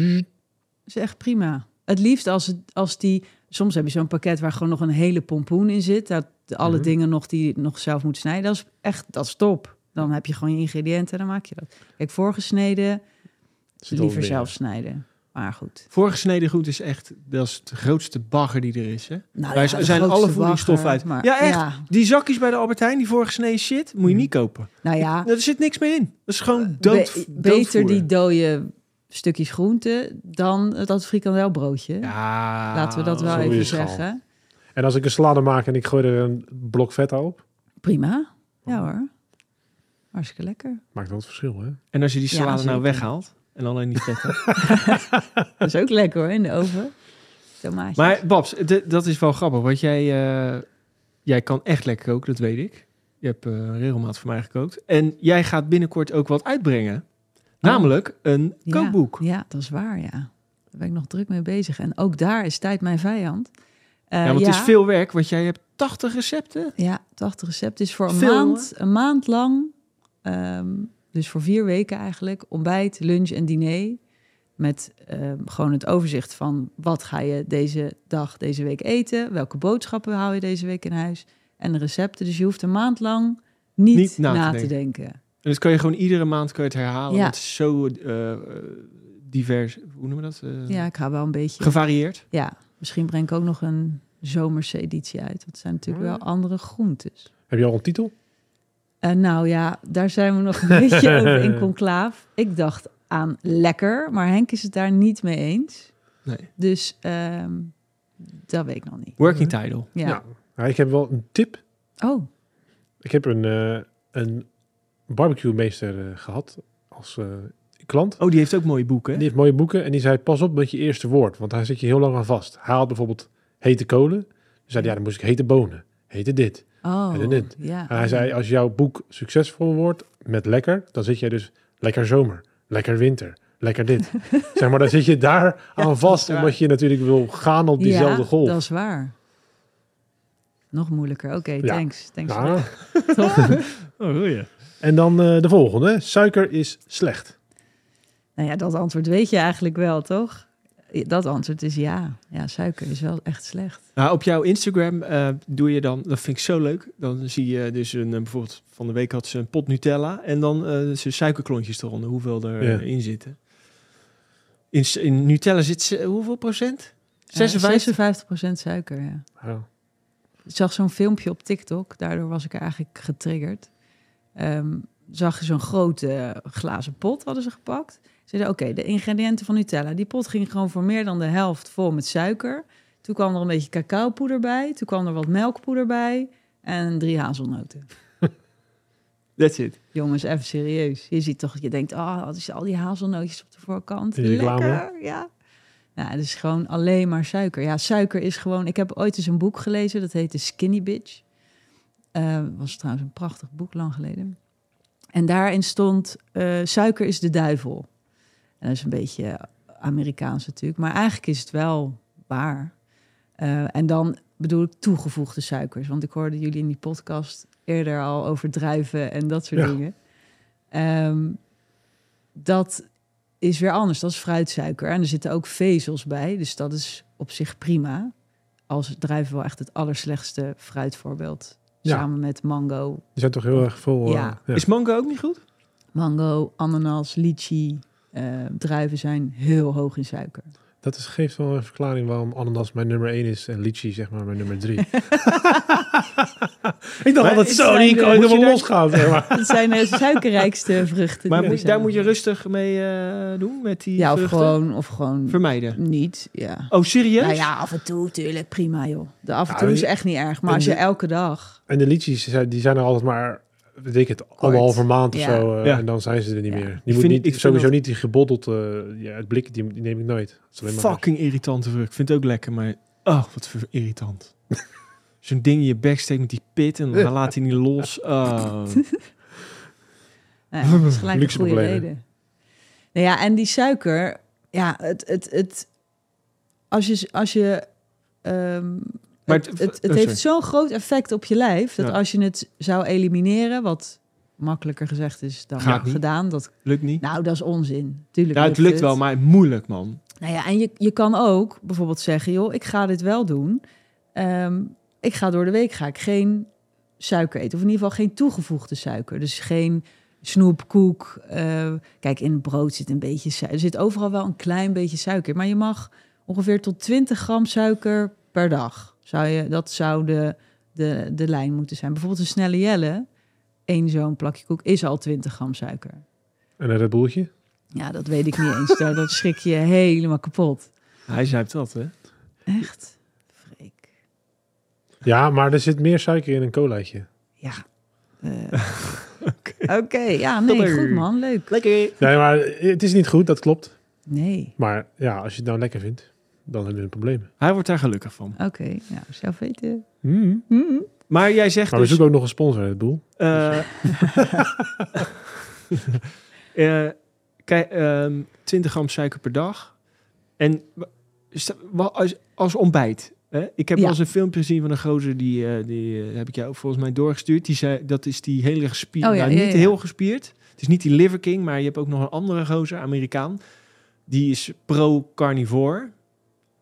Speaker 3: is echt prima. Het liefst als, het, als die... Soms heb je zo'n pakket waar gewoon nog een hele pompoen in zit. Dat alle
Speaker 1: Mhm.
Speaker 3: dingen nog die je nog zelf moet snijden. Dat is echt, dat is top. Dan heb je gewoon je ingrediënten en dan maak je dat. Kijk, voorgesneden, liever zelf snijden. Maar goed.
Speaker 2: Voorgesneden goed is echt dat is de grootste bagger die er is. Hè?
Speaker 3: Nou
Speaker 2: Wij
Speaker 3: ja,
Speaker 2: zijn alle voedingsstoffen uit.
Speaker 3: Maar,
Speaker 2: Ja, echt.
Speaker 3: Ja,
Speaker 2: Die zakjes bij de Albert Heijn, die voorgesneden shit, moet je niet kopen.
Speaker 3: nou ja,
Speaker 2: Er zit niks meer in. Dat is gewoon dood,
Speaker 3: be- beter die dode stukjes groente dan dat frikandelbroodje.
Speaker 2: Ja,
Speaker 3: Laten we dat wel even zeggen.
Speaker 1: En als ik een salade maak en ik gooi er een blok vet op,
Speaker 3: Prima. Ja hoor. Hartstikke lekker.
Speaker 1: maakt wel het verschil, hè?
Speaker 2: En als je die
Speaker 3: Ja,
Speaker 2: salade nou weghaalt en alleen die vetten.
Speaker 3: Dat is ook lekker hoor, in de oven. Tomaatjes.
Speaker 2: maar Babs, dat is wel grappig, want jij, eh, jij kan echt lekker koken, dat weet ik. Je hebt eh regelmatig voor mij gekookt. En jij gaat binnenkort ook wat uitbrengen. Namelijk een kookboek.
Speaker 3: Ja, dat is waar, ja. Daar ben ik nog druk mee bezig. En ook daar is tijd mijn vijand. Eh,
Speaker 2: ja, want het is veel werk, want jij hebt 80 recepten.
Speaker 3: Ja, 80 recepten is voor een
Speaker 2: Veel,
Speaker 3: maand, een maand lang. ehm, dus voor vier weken eigenlijk. Ontbijt, lunch en diner. Met ehm, gewoon het overzicht van wat ga je deze dag, deze week eten. Welke boodschappen haal je deze week in huis. En de recepten. Dus je hoeft een maand lang niet,
Speaker 2: Niet na
Speaker 3: na,
Speaker 2: te
Speaker 3: te
Speaker 2: denken. Dat kan je gewoon iedere maand kan je het herhalen.
Speaker 3: Ja.
Speaker 2: want Het is zo eh, divers, hoe noemen we dat? Eh,
Speaker 3: Ja, ik ga wel een beetje...
Speaker 2: Gevarieerd.
Speaker 3: Ja, misschien breng ik ook nog een zomerse editie uit. Het zijn natuurlijk wel andere groentes.
Speaker 1: Heb je al een titel?
Speaker 3: Eh, nou ja, daar zijn we nog een beetje over in conclaaf. Ik dacht aan lekker, maar Henk is het daar niet mee eens.
Speaker 2: Nee.
Speaker 3: Dus ehm, dat weet ik nog niet.
Speaker 2: Working title.
Speaker 3: Ja.
Speaker 1: Nou, ik heb wel een tip.
Speaker 3: Oh,
Speaker 1: Ik heb een, eh een barbecue meester eh, gehad als eh, klant.
Speaker 2: Oh, die heeft ook mooie boeken.
Speaker 1: Die heeft mooie boeken en die zei, pas op met je eerste woord, want daar zit je heel lang aan vast. Hij had bijvoorbeeld hete kolen. Dus zei ja, dan moest ik hete bonen, hete dit.
Speaker 3: oh,
Speaker 1: En dit.
Speaker 3: ja.
Speaker 1: En hij zei, als jouw boek succesvol wordt met lekker, dan zit jij dus lekker zomer, lekker winter, lekker dit. zeg maar, dan zit je daar aan vast, omdat je natuurlijk wil gaan op diezelfde
Speaker 3: ja,
Speaker 1: golf.
Speaker 3: dat is waar. Nog moeilijker. Oké,
Speaker 1: Ja.
Speaker 3: thanks. thanks
Speaker 1: Ja.
Speaker 3: Toch?
Speaker 2: Oh, goeie.
Speaker 1: En dan eh, de volgende. Suiker is slecht.
Speaker 3: nou ja, dat antwoord weet je eigenlijk wel, toch? Dat antwoord is ja. Ja, suiker is wel echt slecht.
Speaker 2: Nou, op jouw Instagram eh, doe je dan, dat vind ik zo leuk. Dan zie je dus een, eh, bijvoorbeeld van de week had ze een pot Nutella en dan eh ze suikerklontjes eronder, hoeveel er
Speaker 1: Ja.
Speaker 2: in zitten. In, Nutella zit ze, hoeveel procent? 56?
Speaker 3: 56% suiker, ja.
Speaker 1: Ja.
Speaker 3: Ik zag zo'n filmpje op TikTok, daardoor was ik eigenlijk getriggerd. Ehm, zag je zo'n grote glazen pot, hadden ze gepakt. Ze zeiden, oké, de ingrediënten van Nutella. Die pot ging gewoon voor meer dan de helft vol met suiker. Toen kwam er een beetje cacaopoeder bij. Toen kwam er wat melkpoeder bij. En drie hazelnoten.
Speaker 2: That's it.
Speaker 3: Jongens, even serieus. Je ziet toch, je denkt, ah, wat is al die hazelnootjes op de voorkant? Lekker, ja. Nou, het is gewoon alleen maar suiker. Ja, suiker is gewoon... Ik heb ooit eens een boek gelezen, dat heette Skinny Bitch. Eh, was trouwens een prachtig boek, lang geleden. En daarin stond, eh, suiker is de duivel. En dat is een beetje Amerikaans natuurlijk. Maar eigenlijk is het wel waar. Eh, en dan bedoel ik toegevoegde suikers. Want ik hoorde jullie in die podcast eerder al over druiven en dat soort
Speaker 1: Ja.
Speaker 3: dingen. Ehm, dat is weer anders. Dat is fruitsuiker. En er zitten ook vezels bij. Dus dat is op zich prima. Als druiven wel echt het allerslechtste fruitvoorbeeld.
Speaker 1: Ja.
Speaker 3: Samen met mango.
Speaker 1: Die zijn toch heel erg vol. eh,
Speaker 3: Ja.
Speaker 1: ja.
Speaker 2: Is mango ook niet goed?
Speaker 3: Mango, ananas, lychee. eh, druiven zijn heel hoog in suiker.
Speaker 1: Dat is, geeft wel een verklaring waarom ananas mijn nummer 1 is en lychee zeg maar mijn nummer 3. ik dacht
Speaker 2: Maar
Speaker 1: altijd
Speaker 3: het
Speaker 1: zo, die
Speaker 3: de-
Speaker 1: kan helemaal
Speaker 2: daar-
Speaker 1: losgaan. Zeg maar.
Speaker 3: Dat zijn de suikerrijkste vruchten.
Speaker 2: Maar moet- daar moet je rustig mee eh, doen met die
Speaker 3: Ja, of
Speaker 2: vruchten?
Speaker 3: gewoon, of gewoon
Speaker 2: Vermijden.
Speaker 3: niet. Ja.
Speaker 2: Oh, serieus?
Speaker 3: Nou ja, af en toe, tuurlijk, prima joh. De af en
Speaker 1: Ja,
Speaker 3: toe is echt niet erg. Maar als je elke dag...
Speaker 1: En de lychees, zijn- die zijn er altijd maar, weet ik het, anderhalve maand of
Speaker 3: Ja.
Speaker 1: zo. eh,
Speaker 2: Ja.
Speaker 1: En dan zijn ze er niet
Speaker 3: Ja.
Speaker 1: meer.
Speaker 2: Ik
Speaker 1: Die moet
Speaker 2: vind-
Speaker 1: niet, sowieso
Speaker 2: dat-
Speaker 1: niet die geboddeld, eh ja, het blik, die, die neem ik nooit. Dat is alleen maar
Speaker 2: Fucking irritante vrucht. Ik vind het ook lekker, maar... Oh, wat voor irritant. Zo'n ding in je bek steekt met die pit en dan laat hij niet los. Oh.
Speaker 3: Nou ja, dat is gelijk een goede reden. Nou ja, en die suiker... Ja, het... het, het als je... Als je ehm,
Speaker 2: Maar
Speaker 3: het,
Speaker 2: het-
Speaker 3: het, het
Speaker 2: oh,
Speaker 3: heeft zo'n groot effect op je lijf... dat
Speaker 2: Ja.
Speaker 3: als je het zou elimineren... wat makkelijker gezegd is dan
Speaker 2: Gaat niet.
Speaker 3: gedaan... Dat,
Speaker 2: Lukt niet?
Speaker 3: nou, dat is onzin. Tuurlijk
Speaker 2: Ja, het lukt wel, maar moeilijk, man.
Speaker 3: Nou ja, en je, je kan ook bijvoorbeeld zeggen, joh, ik ga dit wel doen. Ehm, ik ga door de week ga ik geen suiker eten. Of in ieder geval geen toegevoegde suiker. Dus geen snoep, koek. eh, kijk, in brood zit een beetje suiker. Er zit overal wel een klein beetje suiker. Maar je mag ongeveer tot 20 gram suiker per dag. Zou je, dat zou de, de, de lijn moeten zijn. Bijvoorbeeld een snelle jelle. Eén zo'n plakje koek is al 20 gram suiker.
Speaker 1: En een Red Bulltje.
Speaker 3: Ja, dat weet ik niet eens. Daar- dat schrik je helemaal kapot.
Speaker 2: Hij zuipt dat, hè?
Speaker 3: Echt? Freek.
Speaker 1: Ja, maar er zit meer suiker in een colaatje.
Speaker 3: Ja. Eh, Oké, ja, nee, goed man, leuk.
Speaker 2: Lekker.
Speaker 1: Nee, maar het is niet goed, dat klopt.
Speaker 3: Nee,
Speaker 1: Maar ja, als je het nou lekker vindt, dan heb je een probleem.
Speaker 2: Hij wordt daar gelukkig van.
Speaker 3: oké, ja, zelf weten.
Speaker 1: Mm.
Speaker 3: Mhm.
Speaker 2: Maar jij zegt
Speaker 1: Maar we
Speaker 2: dus...
Speaker 1: zoeken ook nog een sponsor, Red Bull.
Speaker 2: eh eh, kijk, ehm 20 gram suiker per dag. En als, als ontbijt. Hè? Ik heb
Speaker 3: Ja.
Speaker 2: wel eens een filmpje gezien van een gozer, die, eh, die heb ik jou volgens mij doorgestuurd. Die zei, dat is die hele gespierd.
Speaker 3: Oh ja,
Speaker 2: nou,
Speaker 3: ja,
Speaker 2: niet
Speaker 3: ja.
Speaker 2: heel gespierd. Het is niet die Liver King, maar je hebt ook nog een andere gozer, Amerikaan. Die is pro-carnivore.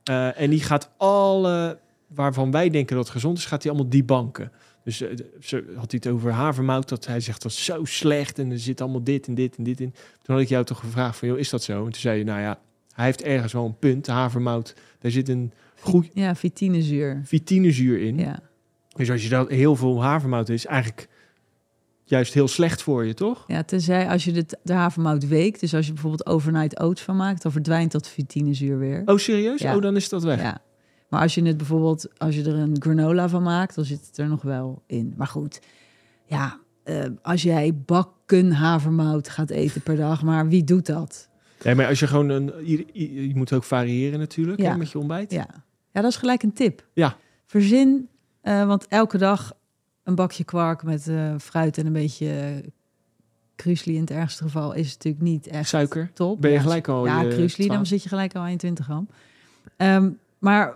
Speaker 2: Eh, en die gaat alle, waarvan wij denken dat het gezond is, gaat hij allemaal debunken. Dus eh, ze had hij het over havermout, dat hij zegt dat is zo slecht en er zit allemaal dit en dit en dit in. Toen had ik jou toch gevraagd van, joh, is dat zo? En toen zei je, nou ja, hij heeft ergens wel een punt. Havermout, daar zit een goed
Speaker 3: Ja, vitinezuur.
Speaker 2: vitinezuur in.
Speaker 3: Ja.
Speaker 2: Dus als je dat heel veel havermout is, eigenlijk juist heel slecht voor je, toch?
Speaker 3: ja, tenzij als je de, de havermout weekt, dus als je bijvoorbeeld overnight oats van maakt, dan verdwijnt dat vitinezuur weer.
Speaker 2: Oh, serieus?
Speaker 3: Ja.
Speaker 2: Oh, dan is dat weg.
Speaker 3: Ja. Maar als je het bijvoorbeeld, als je er een granola van maakt, dan zit het er nog wel in. Maar goed, ja, eh, als jij bakken havermout gaat eten per dag, maar wie doet dat?
Speaker 2: Ja, maar als je gewoon een... Je, moet ook variëren natuurlijk
Speaker 3: Ja.
Speaker 2: hè, met je ontbijt.
Speaker 3: Ja. ja, dat is gelijk een tip.
Speaker 2: Ja.
Speaker 3: Verzin, eh, want elke dag een bakje kwark met eh, fruit en een beetje uh, krusli in het ergste geval is natuurlijk niet echt
Speaker 2: Suiker.
Speaker 3: top.
Speaker 2: Ben je gelijk al
Speaker 3: Ja,
Speaker 2: je
Speaker 3: krusli, dan
Speaker 2: 12.
Speaker 3: zit je gelijk al aan je 20 gram. Ehm, maar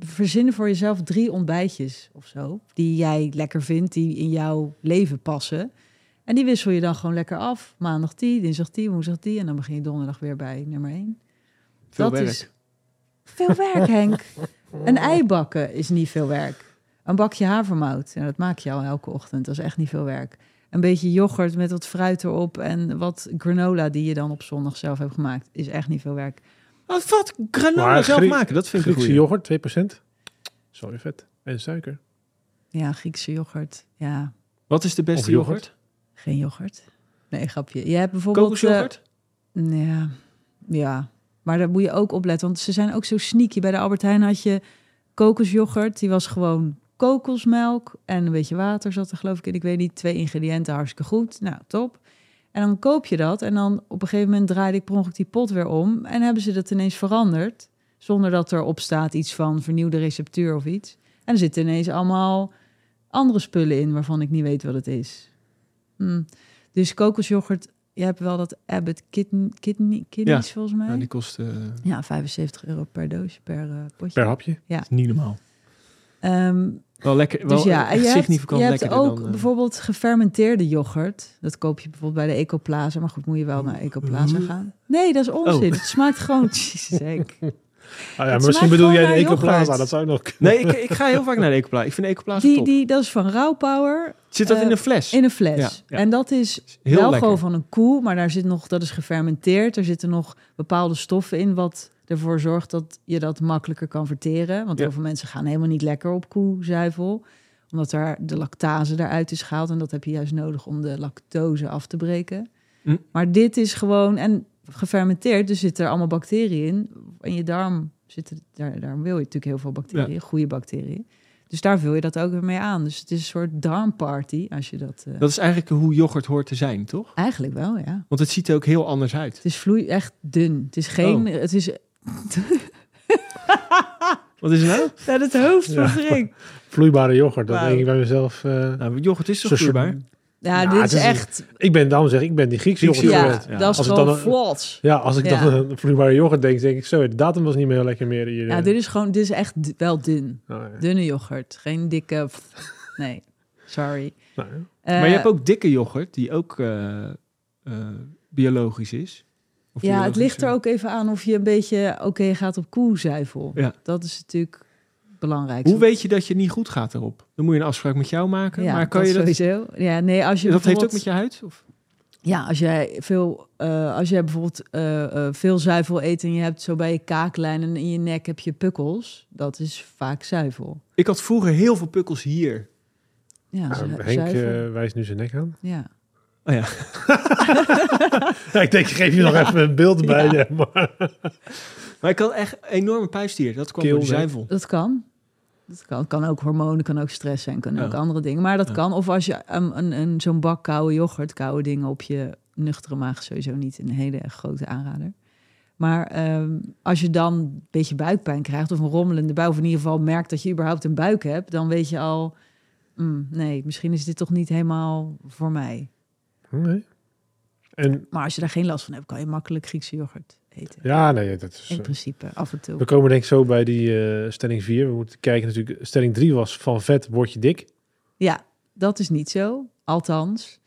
Speaker 3: verzinnen voor jezelf drie ontbijtjes of zo, die jij lekker vindt, die in jouw leven passen. En die wissel je dan gewoon lekker af. Maandag die, dinsdag die, woensdag die. En dan begin je donderdag weer bij nummer één.
Speaker 2: Veel
Speaker 3: dat
Speaker 2: werk.
Speaker 3: is veel werk, Henk. Een ei bakken is niet veel werk. Een bakje havermout, en dat maak je al elke ochtend. Dat is echt niet veel werk. Een beetje yoghurt met wat fruit erop en wat granola die je dan op zondag zelf hebt gemaakt, is echt niet veel werk.
Speaker 2: Wat? Granola
Speaker 1: Maar
Speaker 2: zelf
Speaker 1: Griek-
Speaker 2: maken, dat vind ik goeie.
Speaker 1: yoghurt, 2%. Zo vet. En suiker.
Speaker 3: Ja, Griekse yoghurt. Ja,
Speaker 2: Wat is de beste
Speaker 1: yoghurt.
Speaker 2: yoghurt?
Speaker 3: geen yoghurt. Nee, grapje. Je hebt bijvoorbeeld...
Speaker 2: Kokosyoghurt?
Speaker 3: eh, ja, ja, maar daar moet je ook op letten, want ze zijn ook zo sneaky. Bij de Albert Heijn had je kokosyoghurt, die was gewoon kokosmelk en een beetje water zat er geloof ik in. Ik weet niet, twee ingrediënten, hartstikke goed. Nou, top. En dan koop je dat en dan op een gegeven moment draaide ik per ongeluk die pot weer om en hebben ze dat ineens veranderd. Zonder dat erop staat iets van vernieuwde receptuur of iets. En er zitten ineens allemaal andere spullen in waarvan ik niet weet wat het is. Hm. Dus kokosyoghurt, je hebt wel dat Abbott kidney, kidney, kidneys volgens mij.
Speaker 2: Ja, die kost eh,
Speaker 3: Ja, 75 euro per doosje, per eh, potje.
Speaker 1: Per hapje.
Speaker 2: niet normaal.
Speaker 3: Ehm,
Speaker 2: Wel lekker, wel
Speaker 3: dus ja, en
Speaker 2: echt
Speaker 3: je hebt, je hebt ook
Speaker 2: dan... eh,
Speaker 3: bijvoorbeeld gefermenteerde yoghurt. Dat koop je bijvoorbeeld bij de Ecoplaza. Maar goed, moet je wel naar Ecoplaza
Speaker 2: Oeh.
Speaker 3: gaan. Nee, dat is onzin.
Speaker 2: Oh.
Speaker 3: Het smaakt gewoon... Jezus.
Speaker 1: Ah, ja, misschien bedoel jij de Ecoplaza. Dat zou nog kunnen.
Speaker 2: Nee, ik, ik ga heel vaak naar de Ecoplaza. Ik vind de Ecoplaza
Speaker 3: Die,
Speaker 2: top.
Speaker 3: die, dat is van Rauwpower
Speaker 2: Zit dat
Speaker 3: eh,
Speaker 2: in een fles?
Speaker 3: in een fles.
Speaker 2: Ja, ja.
Speaker 3: En dat is
Speaker 2: Heel
Speaker 3: wel
Speaker 2: lekker.
Speaker 3: gewoon van een koe, maar daar zit nog, dat is gefermenteerd. Er zitten nog bepaalde stoffen in, wat ervoor zorgt dat je dat makkelijker kan verteren. Want
Speaker 2: Ja.
Speaker 3: heel veel mensen gaan helemaal niet lekker op koezuivel. Omdat daar de lactase eruit is gehaald. En dat heb je juist nodig om de lactose af te breken.
Speaker 2: Hm.
Speaker 3: Maar dit is gewoon... En gefermenteerd, dus zitten er allemaal bacteriën in. In je darm zitten... Daar, daar wil je natuurlijk heel veel bacteriën. Goede bacteriën. Dus daar vul je dat ook weer mee aan. Dus het is een soort darmparty als je dat... eh,
Speaker 2: Dat is eigenlijk hoe yoghurt hoort te zijn, toch?
Speaker 3: Eigenlijk wel, ja.
Speaker 2: Want het ziet er ook heel anders uit.
Speaker 3: Het is vloei echt dun. Het is geen...
Speaker 2: Oh.
Speaker 3: Het is
Speaker 2: Wat is het nou?
Speaker 3: naar het hoofd van.
Speaker 1: Vloeibare yoghurt, dat
Speaker 3: Wauw.
Speaker 1: denk ik bij mezelf. eh,
Speaker 2: Nou, yoghurt is toch
Speaker 1: zo-
Speaker 2: vloeibaar?
Speaker 3: Ja,
Speaker 1: Nou,
Speaker 3: dit
Speaker 1: het
Speaker 3: is
Speaker 1: is-
Speaker 3: echt...
Speaker 1: ik ben, daarom zeg ik, ik ben die Griekse
Speaker 2: Griekse
Speaker 1: yoghurt
Speaker 3: Ja, dat is
Speaker 1: Als
Speaker 3: gewoon
Speaker 1: dan-
Speaker 3: vlots.
Speaker 1: Ja, als ik
Speaker 3: Ja.
Speaker 1: dan een vloeibare yoghurt denk, denk ik zo, de datum was niet meer heel lekker meer. Hier,
Speaker 3: Ja,
Speaker 1: eh.
Speaker 3: dit is gewoon... Dit is echt d- wel dun.
Speaker 1: Nou, ja.
Speaker 3: Dunne yoghurt. Geen dikke... pff, Nee, sorry.
Speaker 1: Nou, ja.
Speaker 2: maar je
Speaker 3: Eh,
Speaker 2: hebt ook dikke yoghurt, die ook eh, eh, biologisch is. Of
Speaker 3: Ja, het ligt er ook even aan of je een beetje oké gaat op koezuivel.
Speaker 2: Ja.
Speaker 3: Dat is natuurlijk belangrijk.
Speaker 2: Hoe weet je dat je niet goed gaat erop? Dan moet je een afspraak met jou maken.
Speaker 3: ja,
Speaker 2: maar kan je dat...
Speaker 3: sowieso. Ja, nee, als je
Speaker 2: Dat heeft ook met je huid? Of?
Speaker 3: Ja, als jij veel, eh, als jij bijvoorbeeld eh, eh, veel zuivel eet en je hebt zo bij je kaaklijn en in je nek heb je pukkels, dat is vaak zuivel.
Speaker 2: Ik had vroeger heel veel pukkels hier.
Speaker 3: Ja,
Speaker 1: Nou,
Speaker 3: zu-
Speaker 1: Henk
Speaker 3: zuivel.
Speaker 1: wijst nu zijn nek aan.
Speaker 3: ja.
Speaker 2: Oh ja.
Speaker 1: Ja, ik denk, ik geef je nog even een beeld bij.
Speaker 3: Ja.
Speaker 1: ja, maar,
Speaker 2: Maar ik had echt enorme puistdier. Dat kwam
Speaker 1: Keel,
Speaker 2: door de zuivel.
Speaker 3: Dat kan. Dat kan. kan ook hormonen, kan ook stress zijn, kan ook andere dingen. Maar dat
Speaker 2: Ja.
Speaker 3: kan. Of als je een, een, een, zo'n bak koude yoghurt, koude dingen op je nuchtere maag, sowieso niet een hele grote aanrader. Maar ehm, als je dan een beetje buikpijn krijgt of een rommelende buik, of in ieder geval merkt dat je überhaupt een buik hebt, dan weet je al, mm, nee, misschien is dit toch niet helemaal voor mij.
Speaker 1: Nee. En
Speaker 3: Maar als je daar geen last van hebt, kan je makkelijk Griekse yoghurt eten.
Speaker 1: ja, nee, dat is...
Speaker 3: In
Speaker 1: eh,
Speaker 3: principe, af en toe.
Speaker 1: we komen denk ik zo bij die eh, stelling 4. We moeten kijken natuurlijk. Stelling 3 was van vet word je dik.
Speaker 3: Ja, dat is niet zo. Althans,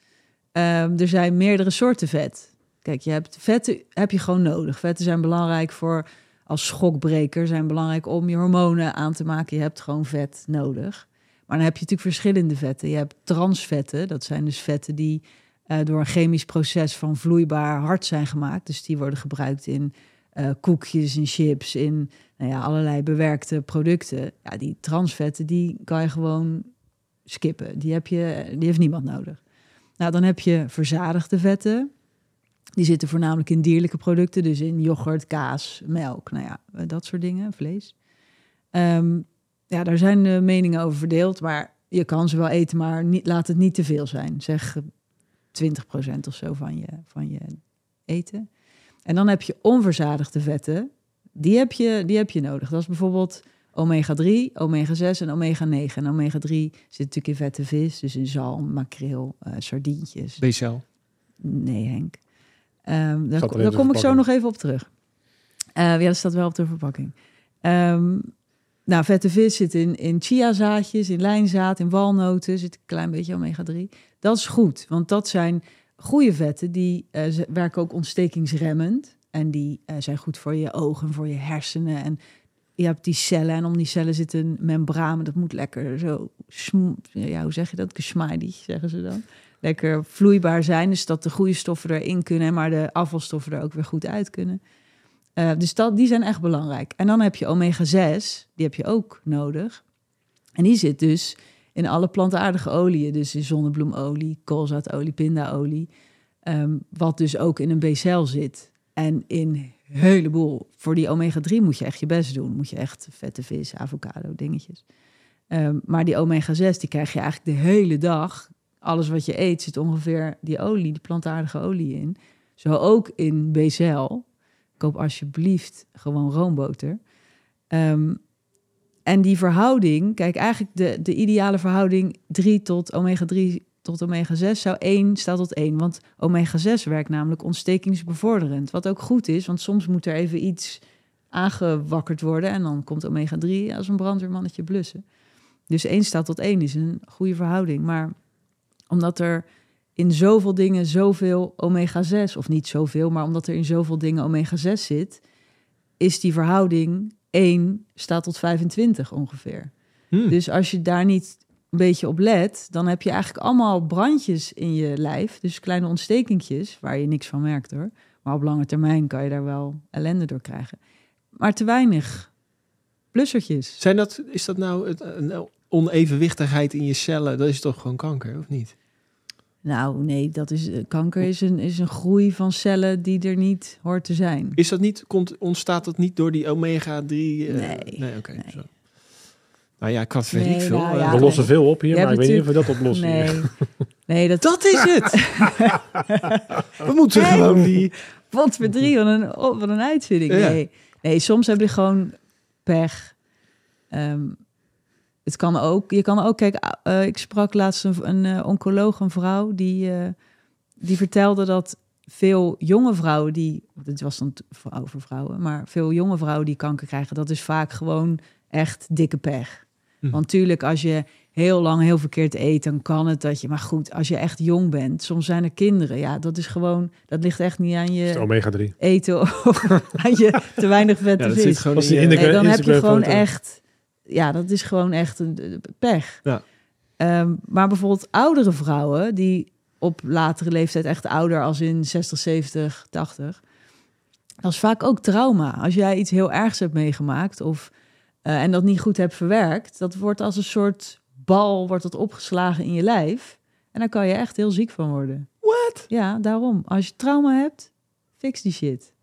Speaker 3: Ehm, er zijn meerdere soorten vet. Kijk, je hebt vetten heb je gewoon nodig. Vetten zijn belangrijk voor als schokbreker, zijn belangrijk om je hormonen aan te maken. Je hebt gewoon vet nodig. Maar dan heb je natuurlijk verschillende vetten. Je hebt transvetten, dat zijn dus vetten die eh, door een chemisch proces van vloeibaar hard zijn gemaakt. Dus die worden gebruikt in eh, koekjes, in chips, in nou ja, allerlei bewerkte producten. Ja, die transvetten, die kan je gewoon skippen. Die, heb je, die heeft niemand nodig. Nou, dan heb je verzadigde vetten. Die zitten voornamelijk in dierlijke producten, dus in yoghurt, kaas, melk, nou ja, eh, dat soort dingen, vlees. Ehm, ja, daar zijn meningen over verdeeld, maar je kan ze wel eten, maar laat het niet te veel zijn. Zeg 20% of zo van je, van je eten. En dan heb je onverzadigde vetten. Die heb je, die heb je nodig. Dat is bijvoorbeeld omega-3, omega-6 en omega-9. En omega-3 zit natuurlijk in vette vis, dus in zalm, makreel, eh sardientjes.
Speaker 2: BCL.
Speaker 3: Nee, Henk. Ehm daar kom ik zo nog even op terug. Eh, ja, dat staat wel op de verpakking. Ehm, nou, vette vis zit in, in chiazaadjes, in lijnzaad, in walnoten. Zit een klein beetje omega-3. Dat is goed, want dat zijn goede vetten. Die eh, werken ook ontstekingsremmend. En die eh, zijn goed voor je ogen, voor je hersenen. En je hebt die cellen. En om die cellen zit een membraan. Dat moet lekker zo... Ja, hoe zeg je dat? Geschmeidig, zeggen ze dan lekker vloeibaar zijn. Dus dat de goede stoffen erin kunnen, maar de afvalstoffen er ook weer goed uit kunnen. Eh, dus dat, die zijn echt belangrijk. En dan heb je omega-6, die heb je ook nodig. En die zit dus in alle plantaardige oliën. Dus in zonnebloemolie, koolzaadolie, pindaolie. Ehm, wat dus ook in een B-cel zit. En in een heleboel. Voor die omega-3 moet je echt je best doen. Moet je echt vette vis, avocado, dingetjes. Ehm, maar die omega-6, die krijg je eigenlijk de hele dag alles wat je eet zit ongeveer die olie, die plantaardige olie in. Zo ook in BCL. Koop alsjeblieft gewoon roomboter. Ehm, en die verhouding, kijk, eigenlijk de, de ideale verhouding 3 tot omega-3 tot omega-6 zou 1 staat tot 1. Want omega-6 werkt namelijk ontstekingsbevorderend. Wat ook goed is, want soms moet er even iets aangewakkerd worden. En dan komt omega-3 als een brandweermannetje blussen. Dus 1 staat tot 1 is een goede verhouding. Maar omdat er in zoveel dingen zoveel omega-6, of niet zoveel, maar omdat er in zoveel dingen omega-6 zit, is die verhouding 1 staat tot 25 ongeveer.
Speaker 2: Hmm.
Speaker 3: Dus als je daar niet een beetje op let, dan heb je eigenlijk allemaal brandjes in je lijf. Dus kleine ontstekingjes, waar je niks van merkt hoor. Maar op lange termijn kan je daar wel ellende door krijgen. maar te weinig plussertjes.
Speaker 2: Zijn dat, is dat nou het- een onevenwichtigheid in je cellen? Dat is toch gewoon kanker, of niet?
Speaker 3: Nou, nee, dat is, eh, kanker is een, is een groei van cellen die er niet hoort te zijn.
Speaker 2: Is dat niet, komt, ontstaat dat niet door die omega-3? eh,
Speaker 3: Nee,
Speaker 2: nee oké.
Speaker 3: nee.
Speaker 2: Nou ja, ik had weet
Speaker 3: Nee,
Speaker 2: ik veel.
Speaker 3: nou
Speaker 2: eh,
Speaker 3: ja,
Speaker 1: we lossen
Speaker 3: nee.
Speaker 1: veel op hier, maar ik weet niet of we dat oplossen.
Speaker 3: Nee,
Speaker 1: hier.
Speaker 3: nee dat,
Speaker 2: Dat is het! We moeten
Speaker 3: Nee.
Speaker 2: gewoon die...
Speaker 3: Wat voor drie van een, van een uitvinding.
Speaker 2: Ja.
Speaker 3: Nee. nee, soms heb je gewoon pech. Ehm, het kan ook. Je kan ook, kijk, eh, ik sprak laatst een, een eh, oncoloog, een vrouw, die, eh, die vertelde dat veel jonge vrouwen die, dit was dan over vrouwen, maar veel jonge vrouwen die kanker krijgen, dat is vaak gewoon echt dikke pech.
Speaker 2: Hm.
Speaker 3: Want tuurlijk, als je heel lang heel verkeerd eet, dan kan het dat je, maar goed, als je echt jong bent, soms zijn er kinderen, ja, dat is gewoon, dat ligt echt niet aan je
Speaker 1: omega 3.
Speaker 3: eten of aan je te weinig vette
Speaker 2: Ja, dat
Speaker 3: vis.
Speaker 2: zit gewoon
Speaker 1: Als
Speaker 2: in
Speaker 1: die
Speaker 2: je-
Speaker 1: in de-
Speaker 3: Nee, dan heb je gewoon
Speaker 1: foto.
Speaker 3: echt... Ja, dat is gewoon echt een pech.
Speaker 2: Ja.
Speaker 3: Ehm, maar bijvoorbeeld oudere vrouwen... die op latere leeftijd echt ouder als in 60, 70, 80... dat is vaak ook trauma. Als jij iets heel ergs hebt meegemaakt... Of, eh, en dat niet goed hebt verwerkt... dat wordt als een soort bal wordt dat opgeslagen in je lijf... en daar kan je echt heel ziek van worden.
Speaker 2: What?
Speaker 3: Ja, daarom. Als je trauma hebt, fix die shit.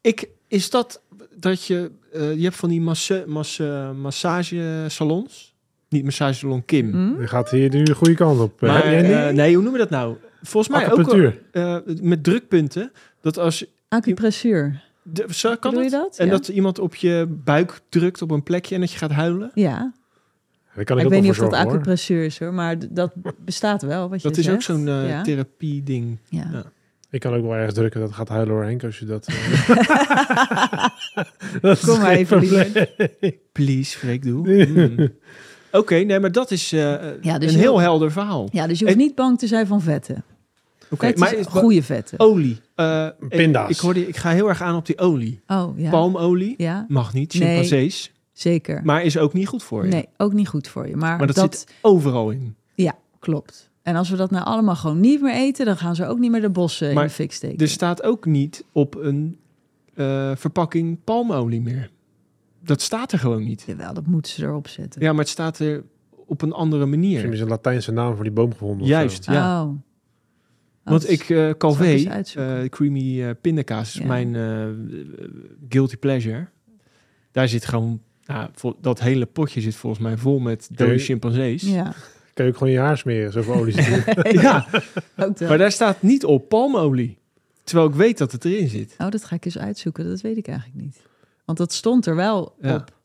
Speaker 2: Ik, is dat dat je... eh, je hebt van die masse, masse, massagesalons. Niet massagesalon Kim.
Speaker 3: Hm?
Speaker 1: Je gaat hier nu de goede kant op.
Speaker 2: Maar,
Speaker 1: Heb jij niet?
Speaker 2: eh, nee, hoe noemen we dat nou? Volgens mij ook eh, met drukpunten. Dat als
Speaker 3: Acupressuur.
Speaker 2: de, zo, kan
Speaker 3: Doe je
Speaker 2: dat? En
Speaker 3: Ja.
Speaker 2: dat iemand op je buik drukt op een plekje en dat je gaat huilen.
Speaker 3: Ja,
Speaker 1: Daar kan
Speaker 3: ik
Speaker 1: ik,
Speaker 3: weet
Speaker 1: ook
Speaker 3: niet of dat acupressuur is hoor, maar dat bestaat wel. Wat je
Speaker 2: Dat is ook zo'n eh,
Speaker 3: ja.
Speaker 2: therapie-ding.
Speaker 3: Ja.
Speaker 2: Ja.
Speaker 1: Ik kan ook wel ergens drukken dat gaat huilen hoor, Henk, als je dat... eh, dat
Speaker 3: Kom maar even.
Speaker 2: Please, Freek, doe. Mm. Oké, nee, maar dat is eh,
Speaker 3: Ja, dus
Speaker 2: een heel helder verhaal.
Speaker 3: ja, dus je hoeft
Speaker 2: En-
Speaker 3: niet bang te zijn van vetten.
Speaker 2: Oké, maar
Speaker 3: is goede vetten.
Speaker 2: olie. eh,
Speaker 1: Pinda's.
Speaker 2: Ik, hoorde, ik ga heel erg aan op die olie.
Speaker 3: Oh, ja.
Speaker 2: Palmolie
Speaker 3: Ja,
Speaker 2: mag niet,
Speaker 3: Nee.
Speaker 2: chimpansees.
Speaker 3: zeker.
Speaker 2: Maar is ook niet goed voor je.
Speaker 3: Nee, ook niet goed voor je. Maar,
Speaker 2: Maar dat,
Speaker 3: dat,
Speaker 2: zit overal in.
Speaker 3: ja, klopt. En als we dat nou allemaal gewoon niet meer eten, dan gaan ze ook niet meer de bossen in de fik steken.
Speaker 2: Er staat ook niet op een eh, verpakking palmolie meer. Dat staat er gewoon niet.
Speaker 3: Jawel, dat moeten ze erop zetten.
Speaker 2: Ja, maar het staat er op een andere
Speaker 1: Misschien
Speaker 2: manier.
Speaker 1: is een Latijnse naam voor die boom gevonden.
Speaker 2: Juist,
Speaker 1: zo.
Speaker 2: ja.
Speaker 3: Oh. Oh,
Speaker 2: Want ik, eh
Speaker 3: ik
Speaker 2: Calvé, eh, creamy eh, pindakaas, is
Speaker 3: Ja.
Speaker 2: mijn eh, guilty pleasure. Daar zit gewoon, nou, vol- dat hele potje zit volgens mij vol met dode chimpansees.
Speaker 3: Ja,
Speaker 1: Kan je ook gewoon je haar smeren, zoveel olie zit.
Speaker 2: Ja, maar daar staat niet op palmolie. Terwijl ik weet dat het erin zit.
Speaker 3: Oh, dat ga ik eens uitzoeken. Dat weet ik eigenlijk niet. Want dat stond er wel
Speaker 2: Ja.
Speaker 3: op.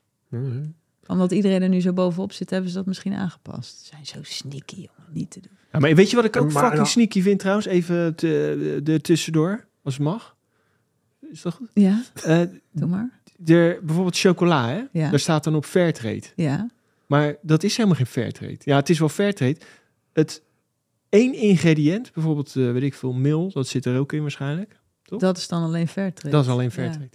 Speaker 3: Omdat iedereen er nu zo bovenop zit, hebben ze dat misschien aangepast. Ze zijn zo sneaky, jongen. Niet te doen.
Speaker 2: Ja, maar weet je wat ik ook
Speaker 1: Maar-
Speaker 2: fucking
Speaker 1: nou-
Speaker 2: sneaky vind trouwens? Even te, de tussendoor, als het mag. Is dat goed?
Speaker 3: Ja,
Speaker 2: Eh,
Speaker 3: doe maar.
Speaker 2: er, bijvoorbeeld chocola, hè?
Speaker 3: Ja.
Speaker 2: Daar staat dan op Fairtrade.
Speaker 3: Ja.
Speaker 2: Maar dat is helemaal geen Fairtrade. Ja, het is wel Fairtrade. Het één ingrediënt, bijvoorbeeld, eh, weet ik veel, mil, dat zit er ook in waarschijnlijk. Toch?
Speaker 3: Dat is dan alleen Fairtrade.
Speaker 2: Dat is alleen Fairtrade.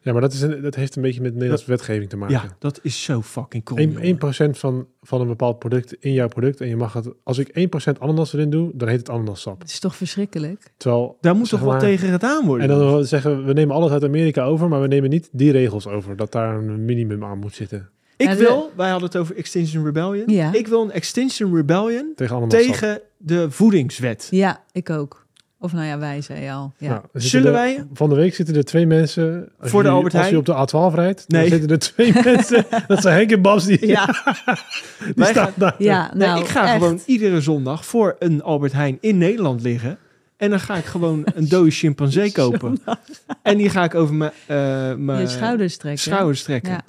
Speaker 1: Ja, maar dat, is een, dat heeft een beetje met Nederlandse wetgeving te maken.
Speaker 2: Ja, dat is zo fucking cool.
Speaker 1: 1%,
Speaker 2: jongen.
Speaker 1: 1% van, van een bepaald product in jouw product. En je mag het, als ik 1% ananas erin doe, dan heet het ananassap.
Speaker 3: Het is toch verschrikkelijk?
Speaker 1: Terwijl,
Speaker 2: Daar moet toch wat
Speaker 1: maar-
Speaker 2: tegen gedaan worden?
Speaker 1: En dan zeggen we, we nemen alles uit Amerika over, maar we nemen niet die regels over. Dat daar een minimum aan moet zitten.
Speaker 2: Ik
Speaker 3: Ja, de-
Speaker 2: wil, wij hadden het over Extinction Rebellion.
Speaker 3: Ja.
Speaker 2: Ik wil een Extinction Rebellion
Speaker 1: Tegen
Speaker 2: tegen de voedingswet.
Speaker 3: Ja, ik ook. Of nou ja, wij zei je al. Ja.
Speaker 1: Nou,
Speaker 2: Zullen
Speaker 1: er-
Speaker 2: wij-
Speaker 1: Van de week zitten er twee mensen... Als
Speaker 2: Voor de
Speaker 1: je,
Speaker 2: Albert
Speaker 1: Als je
Speaker 2: Heijn?
Speaker 1: op de A12 rijdt,
Speaker 2: Nee.
Speaker 1: dan zitten er twee mensen. Dat zijn Henk en Bas, die,
Speaker 3: Ja,
Speaker 1: die
Speaker 2: Wij
Speaker 1: staan
Speaker 2: gaan-
Speaker 1: daar.
Speaker 3: ja
Speaker 2: Nee,
Speaker 3: nou,
Speaker 2: ik ga
Speaker 3: echt.
Speaker 2: gewoon iedere zondag voor een Albert Heijn in Nederland liggen. En dan ga ik gewoon een dode chimpansee kopen. En die ga ik over mijn, eh,
Speaker 3: schouders trekken.
Speaker 2: schouders trekken.
Speaker 3: Ja,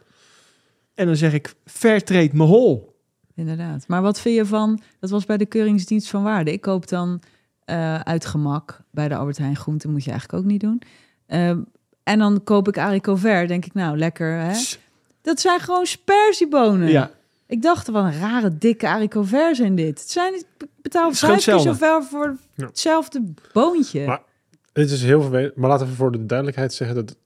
Speaker 2: En dan zeg ik, fairtrade me hol.
Speaker 3: inderdaad. Maar wat vind je van... Dat was bij de Keuringsdienst van Waarde. Ik koop dan eh, uit gemak bij de Albert Heijn groente. Moet je eigenlijk ook niet doen. Ehm, en dan koop ik haricot vert. Denk ik, nou, lekker hè. Dat zijn gewoon sperziebonen.
Speaker 2: Ja,
Speaker 3: Ik dacht, wat een rare, dikke haricot vert zijn dit. Het zijn, ik betaal
Speaker 2: Het is gewoon
Speaker 3: vijf keer zoveel voor hetzelfde boontje.
Speaker 1: Maar- Dit is heel vervelend. Maar laten we voor de duidelijkheid zeggen dat het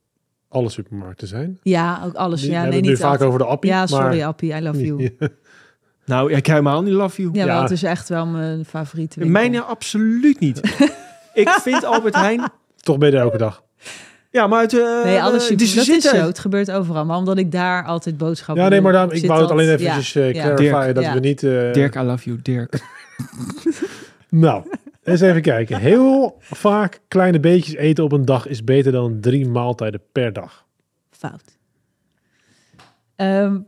Speaker 1: alle supermarkten zijn.
Speaker 3: ja, ook alles.
Speaker 1: Die
Speaker 3: ja,
Speaker 1: hebben
Speaker 3: nee,
Speaker 1: het nu
Speaker 3: niet
Speaker 1: vaak
Speaker 3: altijd.
Speaker 1: over de appie.
Speaker 3: Ja, sorry
Speaker 1: maar...
Speaker 3: Appie, I love you.
Speaker 2: nou, ik helemaal niet love you.
Speaker 3: Ja,
Speaker 1: Ja.
Speaker 3: het is echt wel mijn favoriete winkel.
Speaker 2: Mijne absoluut niet. ik vind Albert Heijn...
Speaker 1: Toch ben je elke dag.
Speaker 2: Ja, maar het, eh,
Speaker 3: Nee, alles
Speaker 2: eh,
Speaker 3: super.
Speaker 2: dus
Speaker 3: dat is zo. Het gebeurt overal. Maar omdat ik daar altijd boodschappen
Speaker 1: Ja, nee, maar daarom, ik wou het alleen eventjes eh
Speaker 3: ja.
Speaker 1: clarifyen
Speaker 2: Dirk.
Speaker 1: dat
Speaker 3: Ja.
Speaker 1: we niet... eh,
Speaker 2: Dirk, I love you, Dirk.
Speaker 1: Nou, eens even kijken. Heel vaak kleine beetjes eten op een dag is beter dan drie maaltijden per dag.
Speaker 3: Fout. Ehm,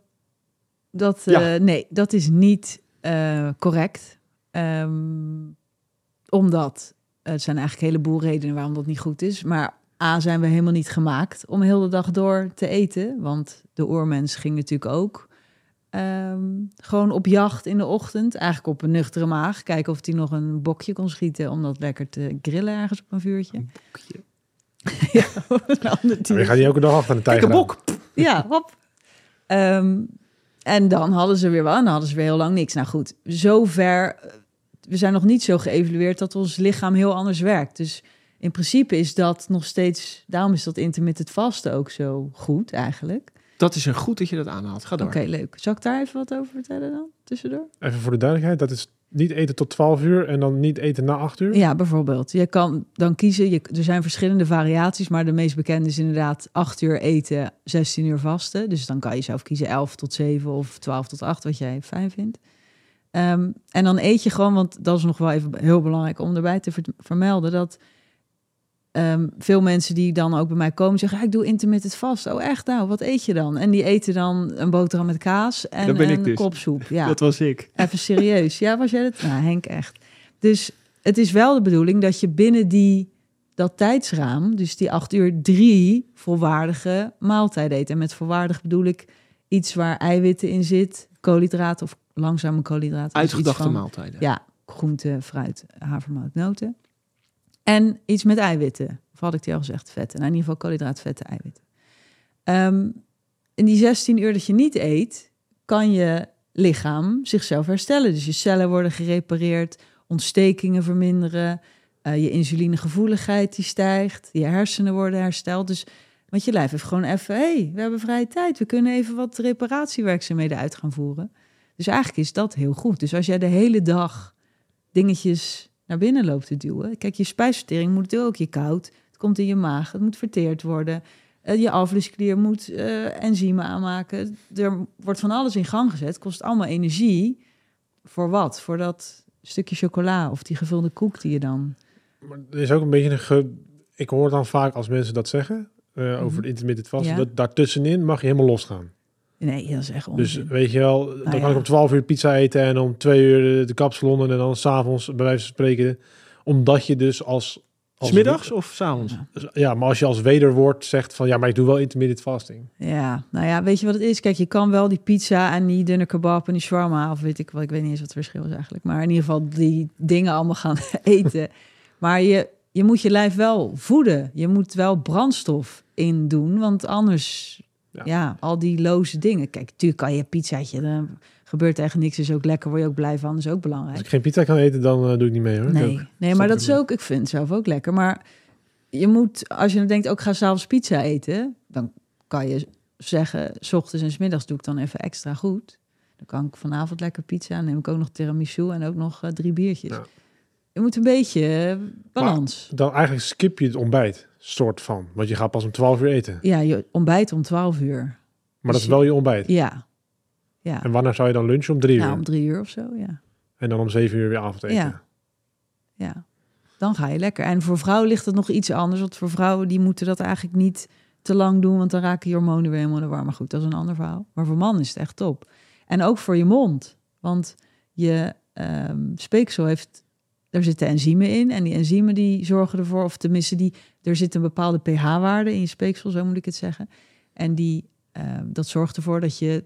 Speaker 3: dat,
Speaker 2: Ja.
Speaker 3: eh, nee, dat is niet eh, correct. Ehm, omdat, het zijn eigenlijk een heleboel redenen waarom dat niet goed is. Maar A, zijn we helemaal niet gemaakt om heel de dag door te eten. Want de oormens ging natuurlijk ook ehm, gewoon op jacht in de ochtend. Eigenlijk op een nuchtere maag. Kijken of hij nog een bokje kon schieten om dat lekker te grillen ergens op een vuurtje.
Speaker 2: Een bokje.
Speaker 3: ja, een ander
Speaker 1: Maar je
Speaker 3: diertje.
Speaker 1: gaat niet elke dag achter een
Speaker 2: Kijk,
Speaker 1: tijger
Speaker 2: een bok.
Speaker 3: Ja, hop. Ehm, en dan hadden ze weer wel, en dan hadden ze weer heel lang niks. Nou goed, zover, eh, we zijn nog niet zo geëvalueerd dat ons lichaam heel anders werkt. Dus in principe is dat nog steeds, daarom is dat intermittent vasten ook zo goed eigenlijk.
Speaker 2: Dat is een goed dat je dat aanhaalt. Ga door.
Speaker 3: Oké, leuk. Zal ik daar even wat over vertellen dan, tussendoor?
Speaker 1: Even voor de duidelijkheid, dat is niet eten tot 12 uur en dan niet eten na 8 uur.
Speaker 3: Ja, bijvoorbeeld. Je kan dan kiezen, je, er zijn verschillende variaties, maar de meest bekende is inderdaad 8 uur eten, 16 uur vasten. Dus dan kan je zelf kiezen 11 tot 7 of 12 tot 8, wat jij fijn vindt. Ehm, en dan eet je gewoon, want dat is nog wel even heel belangrijk om erbij te ver- vermelden, dat ehm, veel mensen die dan ook bij mij komen zeggen, "Ja, ik doe intermittent vast. Oh echt nou, wat eet je dan? En die eten dan een boterham met kaas en
Speaker 2: Dat ben ik
Speaker 3: een
Speaker 2: dus.
Speaker 3: Ja.
Speaker 2: Dat was ik.
Speaker 3: Even serieus. Ja, was jij dat? Nou, Henk, echt. Dus het is wel de bedoeling dat je binnen die, dat tijdsraam, dus die acht uur, drie volwaardige maaltijden eet. En met volwaardig bedoel ik iets waar eiwitten in zit, koolhydraten of langzame koolhydraten. Dus
Speaker 2: Uitgedachte maaltijden.
Speaker 3: Ja, groente, fruit, havermout, noten. En iets met eiwitten. Of had ik die al gezegd? Vetten. Nou, in ieder geval koolhydraten, vetten, eiwitten. Ehm, in die 16 uur dat je niet eet, kan je lichaam zichzelf herstellen. Dus je cellen worden gerepareerd, ontstekingen verminderen, eh, je insulinegevoeligheid die stijgt, je hersenen worden hersteld. Dus, want je lijf heeft gewoon even, hey, we hebben vrije tijd, we kunnen even wat reparatiewerkzaamheden uit gaan voeren. Dus eigenlijk is dat heel goed. Dus als jij de hele dag dingetjes naar binnen loopt te duwen. Kijk, je spijsvertering moet natuurlijk ook je koud. Het komt in je maag, het moet verteerd worden. Eh, je alvleesklier moet eh, enzymen aanmaken. Er wordt van alles in gang gezet. Kost allemaal energie. Voor wat? Voor dat stukje chocola of die gevulde koek die je dan...
Speaker 1: Maar er is ook een beetje een... Ge... Ik hoor dan vaak als mensen dat zeggen, eh, over de intermittent vasten,
Speaker 3: Mhm. Ja.
Speaker 1: dat daartussenin mag je helemaal losgaan.
Speaker 3: Nee, dat is echt
Speaker 1: Dus
Speaker 3: onzin.
Speaker 1: weet je wel, dan kan
Speaker 3: ja.
Speaker 1: ik om 12 uur pizza eten en om 2 uur de, kapsalon en dan s'avonds bij wijze van spreken. Omdat je dus als... als
Speaker 2: Smiddags of s'avonds?
Speaker 3: Ja.
Speaker 1: Ja, maar als je als wederwoord zegt van ja, maar ik doe wel intermittent fasting.
Speaker 3: Ja, nou ja, weet je wat het is? Kijk, je kan wel die pizza en die dunne kebab en die shawarma, of weet ik wel, ik weet niet eens wat het verschil is eigenlijk. Maar in ieder geval die dingen allemaal gaan eten. Maar je, je moet je lijf wel voeden. Je moet wel brandstof in doen, want anders,
Speaker 1: Ja.
Speaker 3: ja, al die loze dingen. Kijk, natuurlijk kan je een pizzaatje, dan gebeurt echt niks, is ook lekker, word je ook blij van, is ook belangrijk.
Speaker 1: Als ik geen pizza kan eten, dan eh, doe ik niet mee hoor.
Speaker 3: Nee,
Speaker 1: Ook.
Speaker 3: nee maar dat is ook, ik vind het zelf ook lekker. Maar je moet, als je dan denkt, ook ga s'avonds pizza eten, dan kan je zeggen, s ochtends en s middags doe ik dan even extra goed. Dan kan ik vanavond lekker pizza, neem ik ook nog tiramisu en ook nog eh, drie biertjes.
Speaker 1: Ja.
Speaker 3: Je moet een beetje eh, balans.
Speaker 1: Dan eigenlijk skip je het ontbijt, soort van. Want je gaat pas om 12 uur eten.
Speaker 3: Ja, je ontbijt om 12 uur.
Speaker 1: Maar
Speaker 3: Dus
Speaker 1: dat is wel je ontbijt.
Speaker 3: Ja. Ja,
Speaker 1: En wanneer zou je dan lunchen? Om 3 uur.
Speaker 3: nou, om drie uur of zo, ja.
Speaker 1: En dan om 7 uur weer avondeten.
Speaker 3: Ja. Ja, dan ga je lekker. En voor vrouwen ligt het nog iets anders. Want voor vrouwen die moeten dat eigenlijk niet te lang doen, want dan raken je hormonen weer helemaal in de war. Maar goed, dat is een ander verhaal. Maar voor mannen is het echt top. En ook voor je mond. Want je ehm, speeksel heeft, er zitten enzymen in. En die enzymen die zorgen ervoor, of tenminste, die, er zit een bepaalde pH-waarde in je speeksel, zo moet ik het zeggen. En die, ehm, dat zorgt ervoor dat je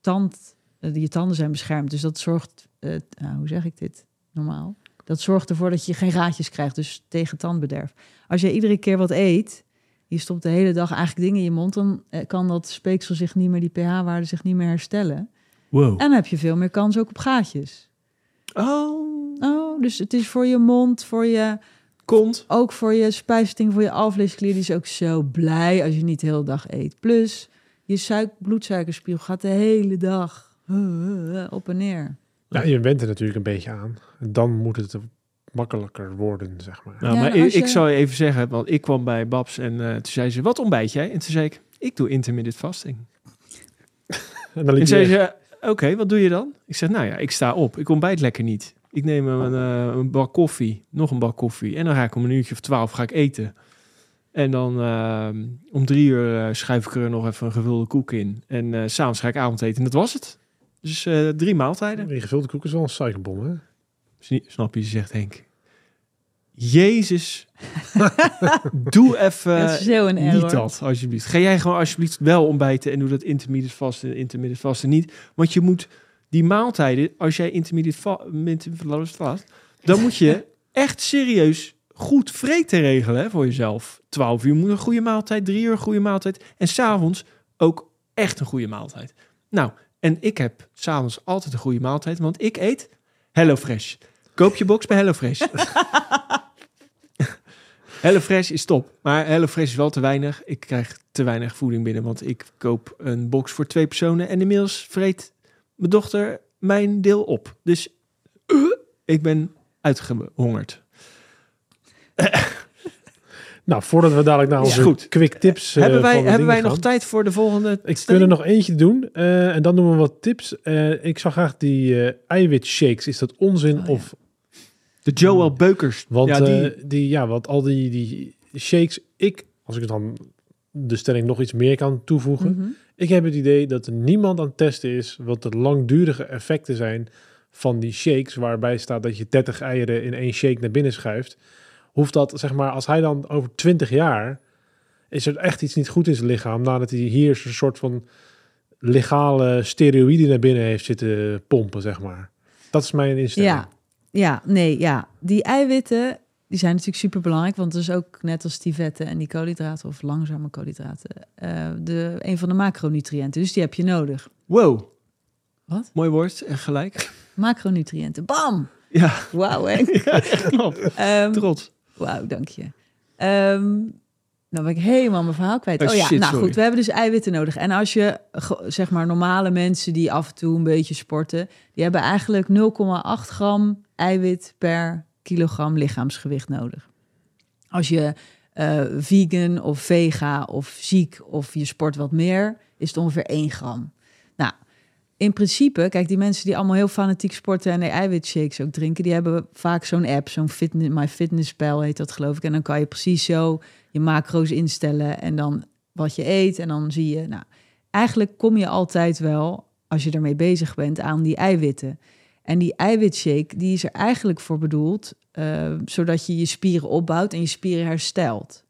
Speaker 3: tand, eh, je tanden zijn beschermd. Dus dat zorgt, eh, nou, hoe zeg ik dit normaal? Dat zorgt ervoor dat je geen gaatjes krijgt, dus tegen tandbederf. Als je iedere keer wat eet, je stopt de hele dag eigenlijk dingen in je mond, dan eh, kan dat speeksel zich niet meer, die pH-waarde zich niet meer herstellen.
Speaker 2: Wow.
Speaker 3: En dan heb je veel meer kans ook op gaatjes.
Speaker 2: Oh,
Speaker 3: Oh, dus het is voor je mond, voor je,
Speaker 2: kont.
Speaker 3: ook voor je spijsvertering, voor je alvleesklier. Die is ook zo blij als je niet de hele dag eet. Plus, je suik, bloedsuikerspiegel gaat de hele dag uh, op en neer.
Speaker 1: Ja, je bent er natuurlijk een beetje aan. Dan moet het makkelijker worden, zeg maar.
Speaker 2: Nou,
Speaker 3: Ja,
Speaker 2: maar
Speaker 3: en
Speaker 2: ik,
Speaker 3: je-
Speaker 2: ik zou even zeggen, want ik kwam bij Babs en eh, toen zei ze, wat ontbijt jij? En toen zei ik, ik doe intermittent fasting.
Speaker 1: En dan liep
Speaker 2: En zei
Speaker 1: je
Speaker 2: ze, oké, wat doe je dan? Ik zeg, nou ja, ik sta op. Ik ontbijt lekker niet. Ik neem een, eh, een bak koffie, nog een bak koffie. En dan ga ik om een uurtje of twaalf ga ik eten. En dan eh, om drie uur eh, schuif ik er nog even een gevulde koek in. En eh, s s'avonds ga ik avondeten. En dat was het. Dus eh, drie maaltijden.
Speaker 1: die gevulde koek is wel een suikerbom, hè?
Speaker 2: Snap je, zegt Henk. Jezus, doe even
Speaker 3: een
Speaker 2: niet dat, alsjeblieft. Ga jij gewoon alsjeblieft wel ontbijten en doe dat intermittent vasten en intermittent vasten niet. Want je moet die maaltijden, als jij intermittent va- intermittent vast, dan moet je echt serieus goed vreten regelen hè, voor jezelf. 12 uur moet een goede maaltijd, 3 uur een goede maaltijd en s'avonds ook echt een goede maaltijd. Nou, en ik heb s'avonds altijd een goede maaltijd, want ik eet HelloFresh. Koop je box bij HelloFresh. HelloFresh is top, maar HelloFresh is wel te weinig. Ik krijg te weinig voeding binnen, want ik koop een box voor twee personen en inmiddels vreet mijn dochter mijn deel op. Dus eh, ik ben uitgehongerd.
Speaker 1: Nou, voordat we dadelijk naar onze
Speaker 2: goed.
Speaker 1: quick tips eh,
Speaker 2: hebben wij, hebben wij nog
Speaker 1: gaan.
Speaker 2: tijd voor de volgende?
Speaker 1: Ik wil
Speaker 2: stelling?
Speaker 1: er nog eentje doen eh, en dan doen we wat tips. Ik zou graag die eh eiwitshakes. Is dat onzin
Speaker 3: Oh, ja.
Speaker 1: of
Speaker 2: De Joel Beukers.
Speaker 1: Want
Speaker 2: ja,
Speaker 1: die,
Speaker 2: die,
Speaker 1: die, ja, want al die, die shakes, ik, als ik dan de stelling nog iets meer kan toevoegen,
Speaker 3: Mhm.
Speaker 1: Ik heb het idee dat er niemand aan het testen is wat de langdurige effecten zijn van die shakes, waarbij staat dat je 30 eieren in één shake naar binnen schuift. Hoeft dat, zeg maar, als hij dan over 20 jaar, is er echt iets niet goed in zijn lichaam, nadat hij hier een soort van legale steroïden naar binnen heeft zitten pompen, zeg maar. Dat is mijn instelling.
Speaker 3: Ja, ja, nee, ja. Die eiwitten, die zijn natuurlijk super belangrijk, want het is ook net als die vetten en die koolhydraten of langzame koolhydraten, eh, de, een van de macronutriënten. Dus die heb je nodig.
Speaker 2: wow.
Speaker 3: Wat?
Speaker 2: Mooi woord en gelijk.
Speaker 3: Macronutriënten. Bam!
Speaker 2: Ja,
Speaker 3: Wauw,
Speaker 2: ja klopt.
Speaker 3: Ehm,
Speaker 2: Trots.
Speaker 3: Wauw, dank je. Ehm dan ben ik helemaal mijn verhaal kwijt.
Speaker 2: Oh,
Speaker 3: Oh, ja,
Speaker 2: shit,
Speaker 3: nou
Speaker 2: sorry.
Speaker 3: goed, we hebben dus eiwitten nodig. En als je, zeg maar, normale mensen die af en toe een beetje sporten, die hebben eigenlijk 0,8 gram eiwit per kilogram lichaamsgewicht nodig. Als je eh, vegan of vega of ziek of je sport wat meer, is het ongeveer 1 gram. Nou, in principe, kijk, die mensen die allemaal heel fanatiek sporten en die eiwitshakes ook drinken, die hebben vaak zo'n app, zo'n fitness, Pal heet dat geloof ik. En dan kan je precies zo je macro's instellen en dan wat je eet. En dan zie je, nou, eigenlijk kom je altijd wel, als je ermee bezig bent, aan die eiwitten. En die eiwitshake, die is er eigenlijk voor bedoeld, eh, zodat je je spieren opbouwt en je spieren herstelt.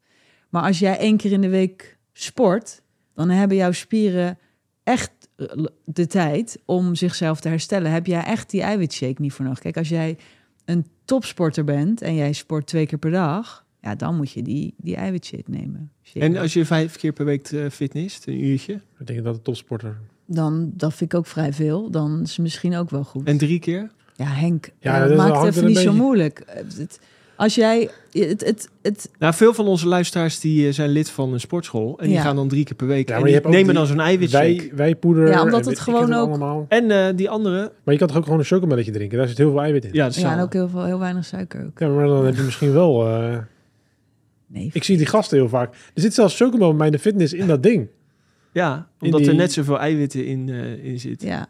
Speaker 3: Maar als jij één keer in de week sport, dan hebben jouw spieren echt eh, de tijd om zichzelf te herstellen. Heb jij echt die eiwitshake niet voor nodig? Kijk, als jij een topsporter bent en jij sport twee keer per dag, ja, dan moet je die, die eiwitshake nemen. Shake.
Speaker 2: En als je vijf keer per week eh, fitness, een uurtje.
Speaker 1: Ik denk dat de topsporter
Speaker 3: dan, dat vind ik ook vrij veel. Dan is het misschien ook wel goed.
Speaker 2: En drie keer?
Speaker 3: Ja, Henk,
Speaker 1: Ja,
Speaker 3: ja,
Speaker 1: dat is-
Speaker 3: maak
Speaker 1: hangt
Speaker 3: het
Speaker 1: er
Speaker 3: even niet zo moeilijk. Eh, Het, als jij... Het, het, het,
Speaker 2: Nou, veel van onze luisteraars die eh, zijn lid van een sportschool. En die
Speaker 3: Ja.
Speaker 2: gaan dan drie keer per week.
Speaker 1: Ja, maar je
Speaker 2: die nemen
Speaker 1: die-
Speaker 2: dan zo'n eiwitshake.
Speaker 1: wij, wijpoeder.
Speaker 3: Ja, omdat
Speaker 1: en
Speaker 3: het gewoon ook-
Speaker 1: allemaal.
Speaker 2: En eh, die andere.
Speaker 1: Maar je kan toch ook gewoon een chocomelletje drinken? Daar zit heel veel eiwit in.
Speaker 2: Ja, dat is
Speaker 3: ja, en
Speaker 2: wel-
Speaker 3: ook heel, veel, heel weinig suiker ook.
Speaker 1: Ja, maar dan heb je misschien wel... eh,
Speaker 3: Nee,
Speaker 1: ik zie die gasten heel vaak. Er zit zelfs chocomel bij de fitness in dat ding.
Speaker 2: Ja omdat
Speaker 1: die-
Speaker 2: er net zoveel eiwitten in, eh, in zitten.
Speaker 3: ja.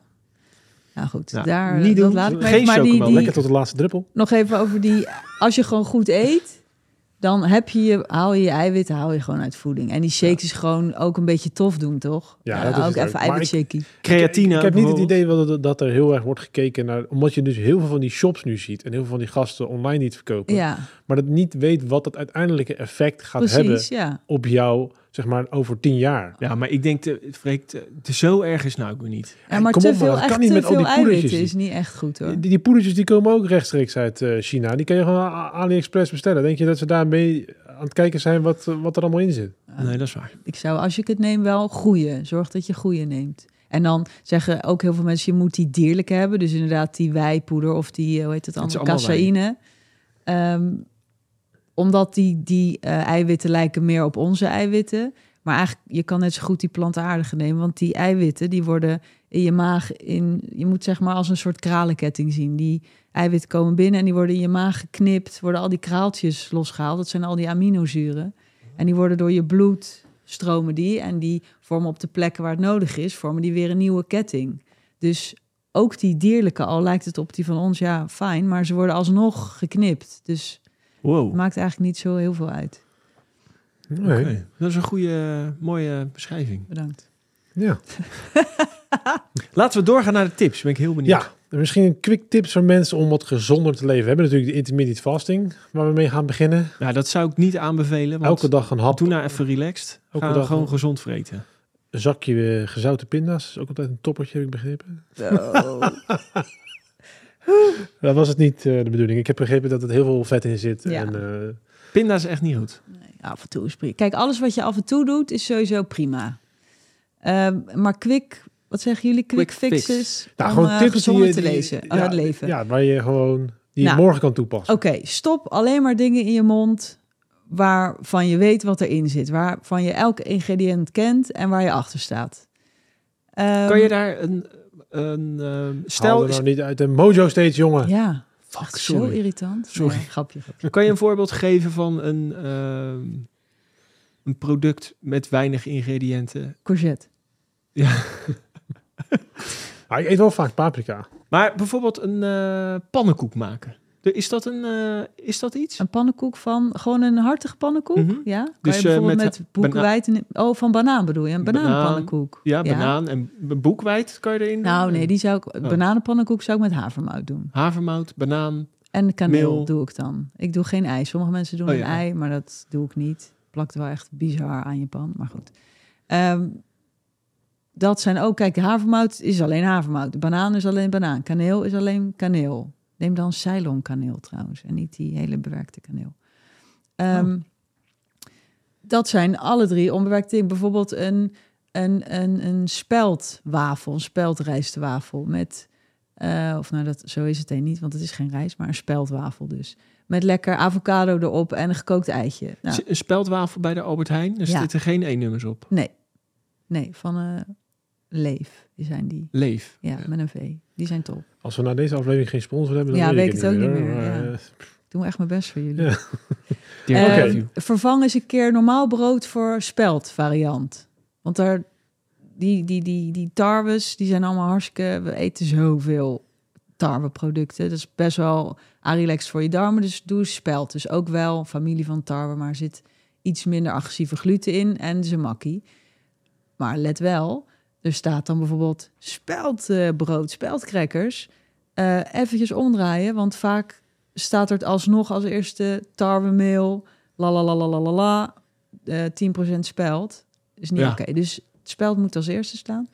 Speaker 3: Nou goed,
Speaker 2: Nou,
Speaker 3: daar,
Speaker 2: niet
Speaker 3: dat
Speaker 2: doen.
Speaker 3: laat ik
Speaker 2: Geen
Speaker 3: even. Maar die, die,
Speaker 1: Lekker tot de laatste druppel.
Speaker 3: nog even over die... Als je gewoon goed eet, dan heb je je, haal je je eiwitten haal je gewoon uit voeding. En die shakes is gewoon ook een beetje tof doen, toch?
Speaker 1: Ja, dat is
Speaker 3: ook even
Speaker 1: Maar
Speaker 3: eiwitshakie.
Speaker 2: Creatine.
Speaker 1: Ik, ik heb niet het idee dat, dat er heel erg wordt gekeken naar... Omdat je dus heel veel van die shops nu ziet. En heel veel van die gasten online niet verkopen.
Speaker 3: Ja,
Speaker 1: Maar dat niet weet wat het uiteindelijke effect gaat hebben
Speaker 3: precies, ja.
Speaker 1: op jou, zeg maar, over tien jaar.
Speaker 2: Ja, maar ik denk, te, Freek, te, te zo erg is nou ook weer niet.
Speaker 3: Ja, maar
Speaker 1: kom
Speaker 3: te
Speaker 1: op,
Speaker 3: veel,
Speaker 1: dat kan
Speaker 3: echt
Speaker 1: niet
Speaker 3: te
Speaker 1: met al
Speaker 3: veel
Speaker 1: die poedertjes.
Speaker 3: eiwitten is niet echt goed, hoor.
Speaker 1: Die, die poedertjes die komen ook rechtstreeks uit eh, China. Die kan je gewoon AliExpress bestellen. Denk je dat ze daarmee aan het kijken zijn wat, eh, wat er allemaal in zit?
Speaker 2: Nee, dat is waar.
Speaker 3: Ik zou, als je het neemt, wel goede. Zorg dat je goede neemt. En dan zeggen ook heel veel mensen, je moet die dierlijke hebben. Dus inderdaad die wijpoeder of die, eh, hoe heet het andere, caseïne. Ehm, omdat die, die eh, eiwitten lijken meer op onze eiwitten. Maar eigenlijk, je kan net zo goed die plantaardige nemen, want die eiwitten die worden in je maag in, je moet zeg maar als een soort kralenketting zien. Die eiwitten komen binnen en die worden in je maag geknipt, worden al die kraaltjes losgehaald. Dat zijn al die aminozuren. En die worden door je bloed stromen die en die vormen op de plekken waar het nodig is, vormen die weer een nieuwe ketting. Dus ook die dierlijke, al lijkt het op die van ons, ja, fijn, maar ze worden alsnog geknipt. Dus
Speaker 2: Wow.
Speaker 3: het maakt eigenlijk niet zo heel veel uit.
Speaker 1: Nee.
Speaker 2: Oké, Dat is een goede, mooie beschrijving.
Speaker 3: Bedankt.
Speaker 1: Ja.
Speaker 2: Laten we doorgaan naar de tips. Ben ik heel benieuwd.
Speaker 1: ja, en misschien een quick tips voor mensen om wat gezonder te leven. We hebben natuurlijk de intermittent fasting, waar we mee gaan beginnen.
Speaker 2: Nou, dat zou ik niet aanbevelen. Want
Speaker 1: Elke dag een hap,
Speaker 2: Doe nou even relaxed.
Speaker 1: Elke
Speaker 2: Ga
Speaker 1: dag
Speaker 2: gewoon
Speaker 1: een-
Speaker 2: gezond vreten.
Speaker 1: een zakje eh, gezouten pinda's. is ook altijd een toppertje, heb ik begrepen. Dat was het niet eh, de bedoeling. Ik heb begrepen dat er heel veel vet in zit.
Speaker 3: Ja.
Speaker 1: En, eh,
Speaker 2: Pinda is echt niet goed.
Speaker 3: Nee, af en toe is prima. Kijk, alles wat je af en toe doet, is sowieso prima. Ehm, maar quick, wat zeggen jullie? Quick,
Speaker 2: Quick fix.
Speaker 3: fixes
Speaker 1: nou,
Speaker 3: om
Speaker 1: gewoon
Speaker 3: eh,
Speaker 1: tips die je-
Speaker 3: te
Speaker 1: die-
Speaker 3: lezen,
Speaker 1: ja,
Speaker 3: het leven.
Speaker 1: Ja, waar je gewoon die je
Speaker 3: Nou.
Speaker 1: morgen kan toepassen.
Speaker 3: Oké, stop alleen maar dingen in je mond waarvan je weet wat erin zit. Waarvan je elk ingrediënt kent en waar je achter staat. Ehm,
Speaker 2: kan je daar een... een ehm,
Speaker 1: Stel er nou niet uit de mojo steeds, jongen.
Speaker 3: Ja,
Speaker 2: Fuck,
Speaker 3: echt zo
Speaker 2: sorry.
Speaker 3: irritant.
Speaker 2: Sorry.
Speaker 3: Nee, grapje, grapje.
Speaker 2: Kan je een voorbeeld geven van een, ehm, een product met weinig ingrediënten?
Speaker 3: Courgette.
Speaker 2: Ja.
Speaker 1: Ah, ik eet wel vaak paprika.
Speaker 2: Maar bijvoorbeeld een eh, pannenkoek maken. Is dat, een, eh, is dat iets?
Speaker 3: Een pannenkoek van, gewoon een hartige pannenkoek?
Speaker 2: Mhm.
Speaker 3: Ja? Kan
Speaker 2: Dus,
Speaker 3: je
Speaker 2: eh,
Speaker 3: bijvoorbeeld
Speaker 2: met
Speaker 3: met, boekenwijd... en- Oh, van banaan bedoel je? Een
Speaker 2: Banaan.
Speaker 3: bananenpannenkoek.
Speaker 2: Ja, banaan en b- boekwijd kan je erin doen?
Speaker 3: Nou nee, die zou ik,
Speaker 2: Oh.
Speaker 3: bananenpannenkoek zou ik met havermout doen.
Speaker 2: Havermout, banaan.
Speaker 3: En kaneel
Speaker 2: Meel.
Speaker 3: doe ik dan. Ik doe geen ei. Sommige mensen doen
Speaker 2: Oh,
Speaker 3: een
Speaker 2: ja.
Speaker 3: ei, maar dat doe ik niet. Plakt wel echt bizar aan je pan, maar goed. Ehm, dat zijn ook, kijk, de havermout is alleen havermout. De banaan is alleen banaan. Kaneel is alleen kaneel. Neem dan Ceylon kaneel trouwens en niet die hele bewerkte kaneel. Ehm, Dat zijn alle drie onbewerkte dingen. Bijvoorbeeld een, een, een, een speldwafel, een speldrijstwafel met... eh, of nou, dat, zo is het een niet, want het is geen rijst, maar een speldwafel dus. Met lekker avocado erop en een gekookt eitje. Nou,
Speaker 2: Een speldwafel bij de Albert Heijn. Er
Speaker 3: Ja.
Speaker 2: zitten geen E-nummers op.
Speaker 3: nee, nee, van eh Leef die zijn die.
Speaker 2: Leef.
Speaker 3: Ja, met een V. Die zijn top.
Speaker 1: Als we na deze aflevering geen sponsor hebben, dan
Speaker 3: Ja,
Speaker 1: weet, ik
Speaker 3: het
Speaker 1: het
Speaker 3: ook
Speaker 1: niet meer.
Speaker 3: ja.
Speaker 1: Maar, eh,
Speaker 3: Ik doe echt mijn best voor jullie.
Speaker 1: Ja.
Speaker 2: Review.
Speaker 3: vervang eens een keer normaal brood voor speld variant. Want daar, die, die, die, die tarwes, die zijn allemaal hartstikke... We eten zoveel tarweproducten. Dat is best wel relaxed voor je darmen. Dus doe speld. Dus ook wel familie van tarwe, maar zit iets minder agressieve gluten in. En ze makkie. Maar let wel, er staat dan bijvoorbeeld speldbrood, speldcrackers. Eh eventjes omdraaien, want vaak staat er het alsnog als eerste tarwemeel, la la la la la la la, eh 10% speld. Is niet
Speaker 2: Ja.
Speaker 3: oké. Dus het speld moet als eerste staan.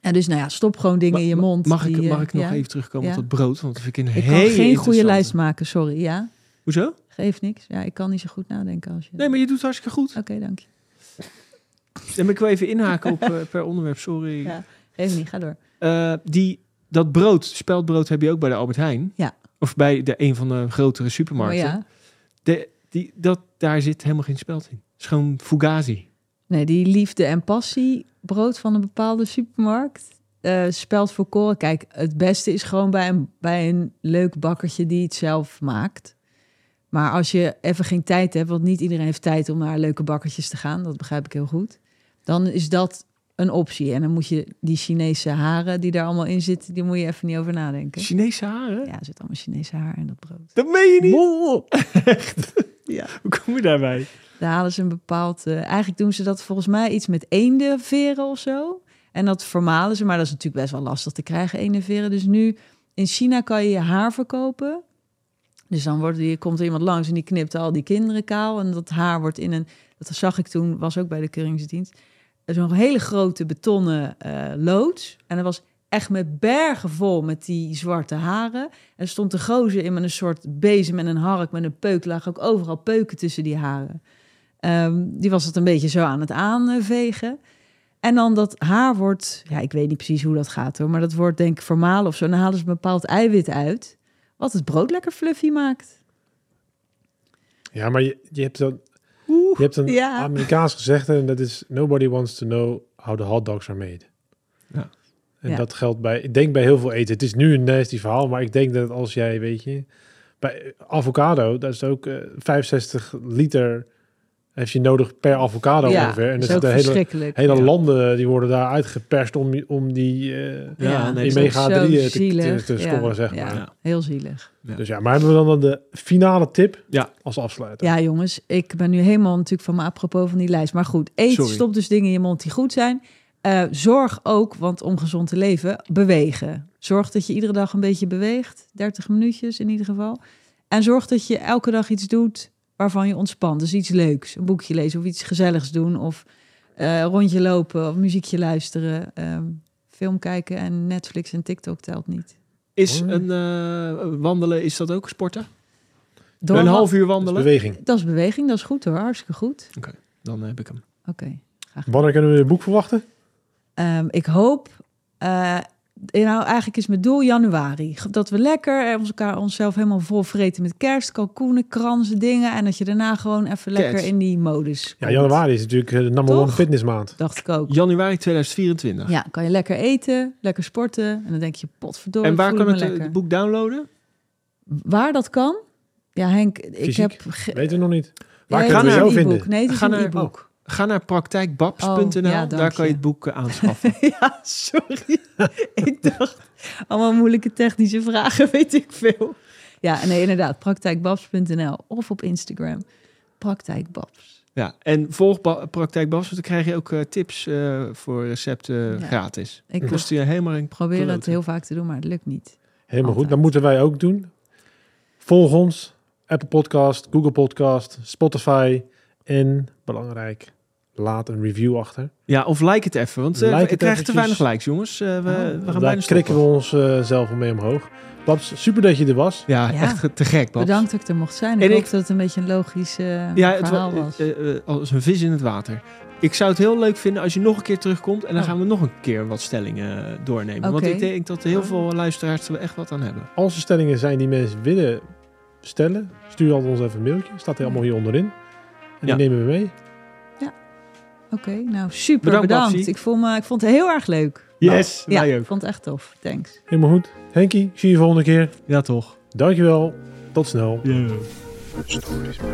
Speaker 3: En dus nou ja, stop gewoon dingen
Speaker 2: Ma-
Speaker 3: in je mond.
Speaker 2: Mag ik, mag
Speaker 3: eh,
Speaker 2: ik nog
Speaker 3: ja.
Speaker 2: even terugkomen
Speaker 3: Ja.
Speaker 2: tot brood? Want dat vind ik een
Speaker 3: Ik kan
Speaker 2: hele
Speaker 3: geen goede lijst maken, sorry. Ja,
Speaker 2: Hoezo?
Speaker 3: geeft niks. Ja, ik kan niet zo goed nadenken als je...
Speaker 2: Nee, maar je doet het hartstikke goed.
Speaker 3: Oké, dank je.
Speaker 2: Ik wel even inhaken op eh, per onderwerp, sorry.
Speaker 3: Ja. Geef niet, ga door.
Speaker 2: Eh, die, dat brood, speldbrood heb je ook bij de Albert Heijn.
Speaker 3: Ja.
Speaker 2: Of bij de, een van de grotere supermarkten.
Speaker 3: Maar ja,
Speaker 2: De, die, dat, daar zit helemaal geen speld in. Het is gewoon fugazi.
Speaker 3: Nee, die liefde en passie brood van een bepaalde supermarkt. eh speld voor koren. Kijk, het beste is gewoon bij een, bij een leuk bakkertje die het zelf maakt. Maar als je even geen tijd hebt, want niet iedereen heeft tijd om naar leuke bakkertjes te gaan, dat begrijp ik heel goed. Dan is dat een optie. En dan moet je die Chinese haren die daar allemaal in zitten, die moet je even niet over nadenken.
Speaker 2: Chinese haren?
Speaker 3: Ja, er zit allemaal Chinese haar in dat brood.
Speaker 2: Dat meen je niet? Echt?
Speaker 3: Ja.
Speaker 2: Hoe kom je daarbij?
Speaker 3: Daar halen ze een bepaald... eh, eigenlijk doen ze dat volgens mij iets met eendenveren of zo. En dat vermalen ze, maar dat is natuurlijk best wel lastig te krijgen, eendenveren. Dus nu, in China kan je je haar verkopen. Dus dan wordt die, komt er iemand langs en die knipt al die kinderen kaal. En dat haar wordt in een... Dat zag ik toen, was ook bij de keuringsdienst. Zo'n hele grote betonnen eh, loods. En dat was echt met bergen vol met die zwarte haren. En stond een gozer in met een soort bezem en een hark met een peuk. Lagen ook overal peuken tussen die haren. Ehm, die was het een beetje zo aan het aanvegen. En dan dat haar wordt, ja, ik weet niet precies hoe dat gaat hoor, maar dat wordt denk ik vermalen of zo. Dan halen ze een bepaald eiwit uit, wat het brood lekker fluffy maakt.
Speaker 1: Ja, maar je, je hebt dan... Je hebt een
Speaker 3: Ja.
Speaker 1: Amerikaans gezegde en dat is... Nobody wants to know how the hot dogs are made.
Speaker 2: Ja.
Speaker 1: En
Speaker 3: Ja.
Speaker 1: dat geldt bij... Ik denk bij heel veel eten. Het is nu een nasty verhaal, maar ik denk dat als jij, weet je... Bij avocado, dat is ook eh 65 liter... Heeft je nodig per avocado
Speaker 3: ja,
Speaker 1: ongeveer. En
Speaker 3: dat
Speaker 1: er
Speaker 3: is
Speaker 1: hele,
Speaker 3: verschrikkelijk.
Speaker 1: hele
Speaker 2: Ja.
Speaker 1: landen die worden daar uitgeperst om, om die, eh
Speaker 2: Ja,
Speaker 1: die mega
Speaker 3: zo
Speaker 1: 3 te, te, te
Speaker 3: Ja,
Speaker 1: scoren, zeg maar.
Speaker 2: Ja.
Speaker 3: Heel zielig.
Speaker 1: Dus ja, maar hebben we dan de finale tip
Speaker 2: Ja.
Speaker 1: als afsluiter?
Speaker 3: Ja, jongens, ik ben nu helemaal natuurlijk van me apropos van die lijst. Maar goed, eet,
Speaker 2: Sorry.
Speaker 3: stop dus dingen in je mond die goed zijn. Eh, zorg ook, want om gezond te leven, bewegen. Zorg dat je iedere dag een beetje beweegt. 30 minuutjes in ieder geval. En zorg dat je elke dag iets doet waarvan je ontspant. Dus iets leuks. Een boekje lezen of iets gezelligs doen. Of eh, een rondje lopen of muziekje luisteren. Ehm, film kijken en Netflix en TikTok telt niet.
Speaker 2: Is een eh, wandelen, is dat ook sporten?
Speaker 3: Door
Speaker 2: een half uur
Speaker 1: Dat is
Speaker 2: wandelen?
Speaker 1: beweging.
Speaker 3: Dat is beweging, dat is goed hoor. Hartstikke goed.
Speaker 2: Dan heb ik hem.
Speaker 3: Oké.
Speaker 1: Wanneer kunnen we het boek verwachten?
Speaker 3: Ehm, ik hoop, eh, nou eigenlijk is mijn doel januari. Dat we lekker eh, ons elkaar onszelf helemaal vol vreten met kerst, kalkoenen, kransen, dingen. En dat je daarna gewoon even lekker in die modus
Speaker 1: Ja, januari is natuurlijk eh, de number
Speaker 3: Toch?
Speaker 1: one fitnessmaand.
Speaker 3: Dacht ik ook.
Speaker 2: Januari 2024.
Speaker 3: Ja, kan je lekker eten, lekker sporten. En dan denk je, potverdorie,
Speaker 2: en waar kan het, eh, het boek downloaden?
Speaker 3: Waar dat kan? Ja, Henk, ik
Speaker 1: Fysiek?
Speaker 3: heb... ge-
Speaker 1: Weten we nog niet. Waar
Speaker 3: Ja,
Speaker 1: kunnen we
Speaker 2: het
Speaker 1: vinden?
Speaker 3: Nee, het is
Speaker 2: Ga
Speaker 3: een e-book.
Speaker 2: Ga naar praktijkbabs.nl.
Speaker 3: Oh, ja,
Speaker 2: Daar kan je het boek eh, aanschaffen.
Speaker 3: Ja, sorry. ik dacht, allemaal moeilijke technische vragen, weet ik veel. Ja, nee, inderdaad, praktijkbabs.nl of op Instagram. Praktijkbabs.
Speaker 2: ja, en volg Ba- Praktijk Babs, want dan krijg je ook eh, tips eh, voor recepten
Speaker 3: Ja.
Speaker 2: gratis.
Speaker 3: Ik
Speaker 2: Kost je helemaal een
Speaker 3: probeer het
Speaker 2: klote.
Speaker 3: heel vaak te doen, maar het lukt niet.
Speaker 1: Helemaal goed. Dat moeten wij ook doen. Volg ons. Apple Podcast, Google Podcast, Spotify. En, belangrijk, laat een review achter.
Speaker 2: Ja, of like het even, want eh
Speaker 1: Like
Speaker 2: we krijgen te weinig likes, jongens. Eh, we, we gaan
Speaker 1: Daar
Speaker 2: bijna
Speaker 1: krikken we ons eh, zelf al mee omhoog. Babs, super dat je er was.
Speaker 2: Ja,
Speaker 3: Ja.
Speaker 2: echt te gek, Babs.
Speaker 3: Bedankt dat ik er mocht zijn. Ik
Speaker 2: En
Speaker 3: hoop
Speaker 2: ik-
Speaker 3: dat het een beetje een logisch eh,
Speaker 2: Ja, het
Speaker 3: verhaal
Speaker 2: wa-
Speaker 3: was.
Speaker 2: als een vis in het water. Ik zou het heel leuk vinden als je nog een keer terugkomt en dan
Speaker 3: Oh.
Speaker 2: gaan we nog een keer wat stellingen doornemen. Want ik denk dat heel veel luisteraars er echt wat aan hebben.
Speaker 1: Als er stellingen zijn die mensen willen stellen, stuur altijd ons even een mailtje. Staat er allemaal hier onderin. En
Speaker 2: Ja.
Speaker 1: die nemen we mee.
Speaker 3: Oké, nou super
Speaker 2: Bedankt.
Speaker 3: Ik, voel me, ik vond het heel erg leuk.
Speaker 2: Yes,
Speaker 3: Ja,
Speaker 2: wij
Speaker 3: ik
Speaker 2: ook.
Speaker 3: vond het echt tof. Thanks.
Speaker 1: Helemaal goed. Henkie, zie je volgende keer.
Speaker 2: Ja, toch.
Speaker 1: Dankjewel. Tot snel.
Speaker 2: Ja.
Speaker 1: Stories, man.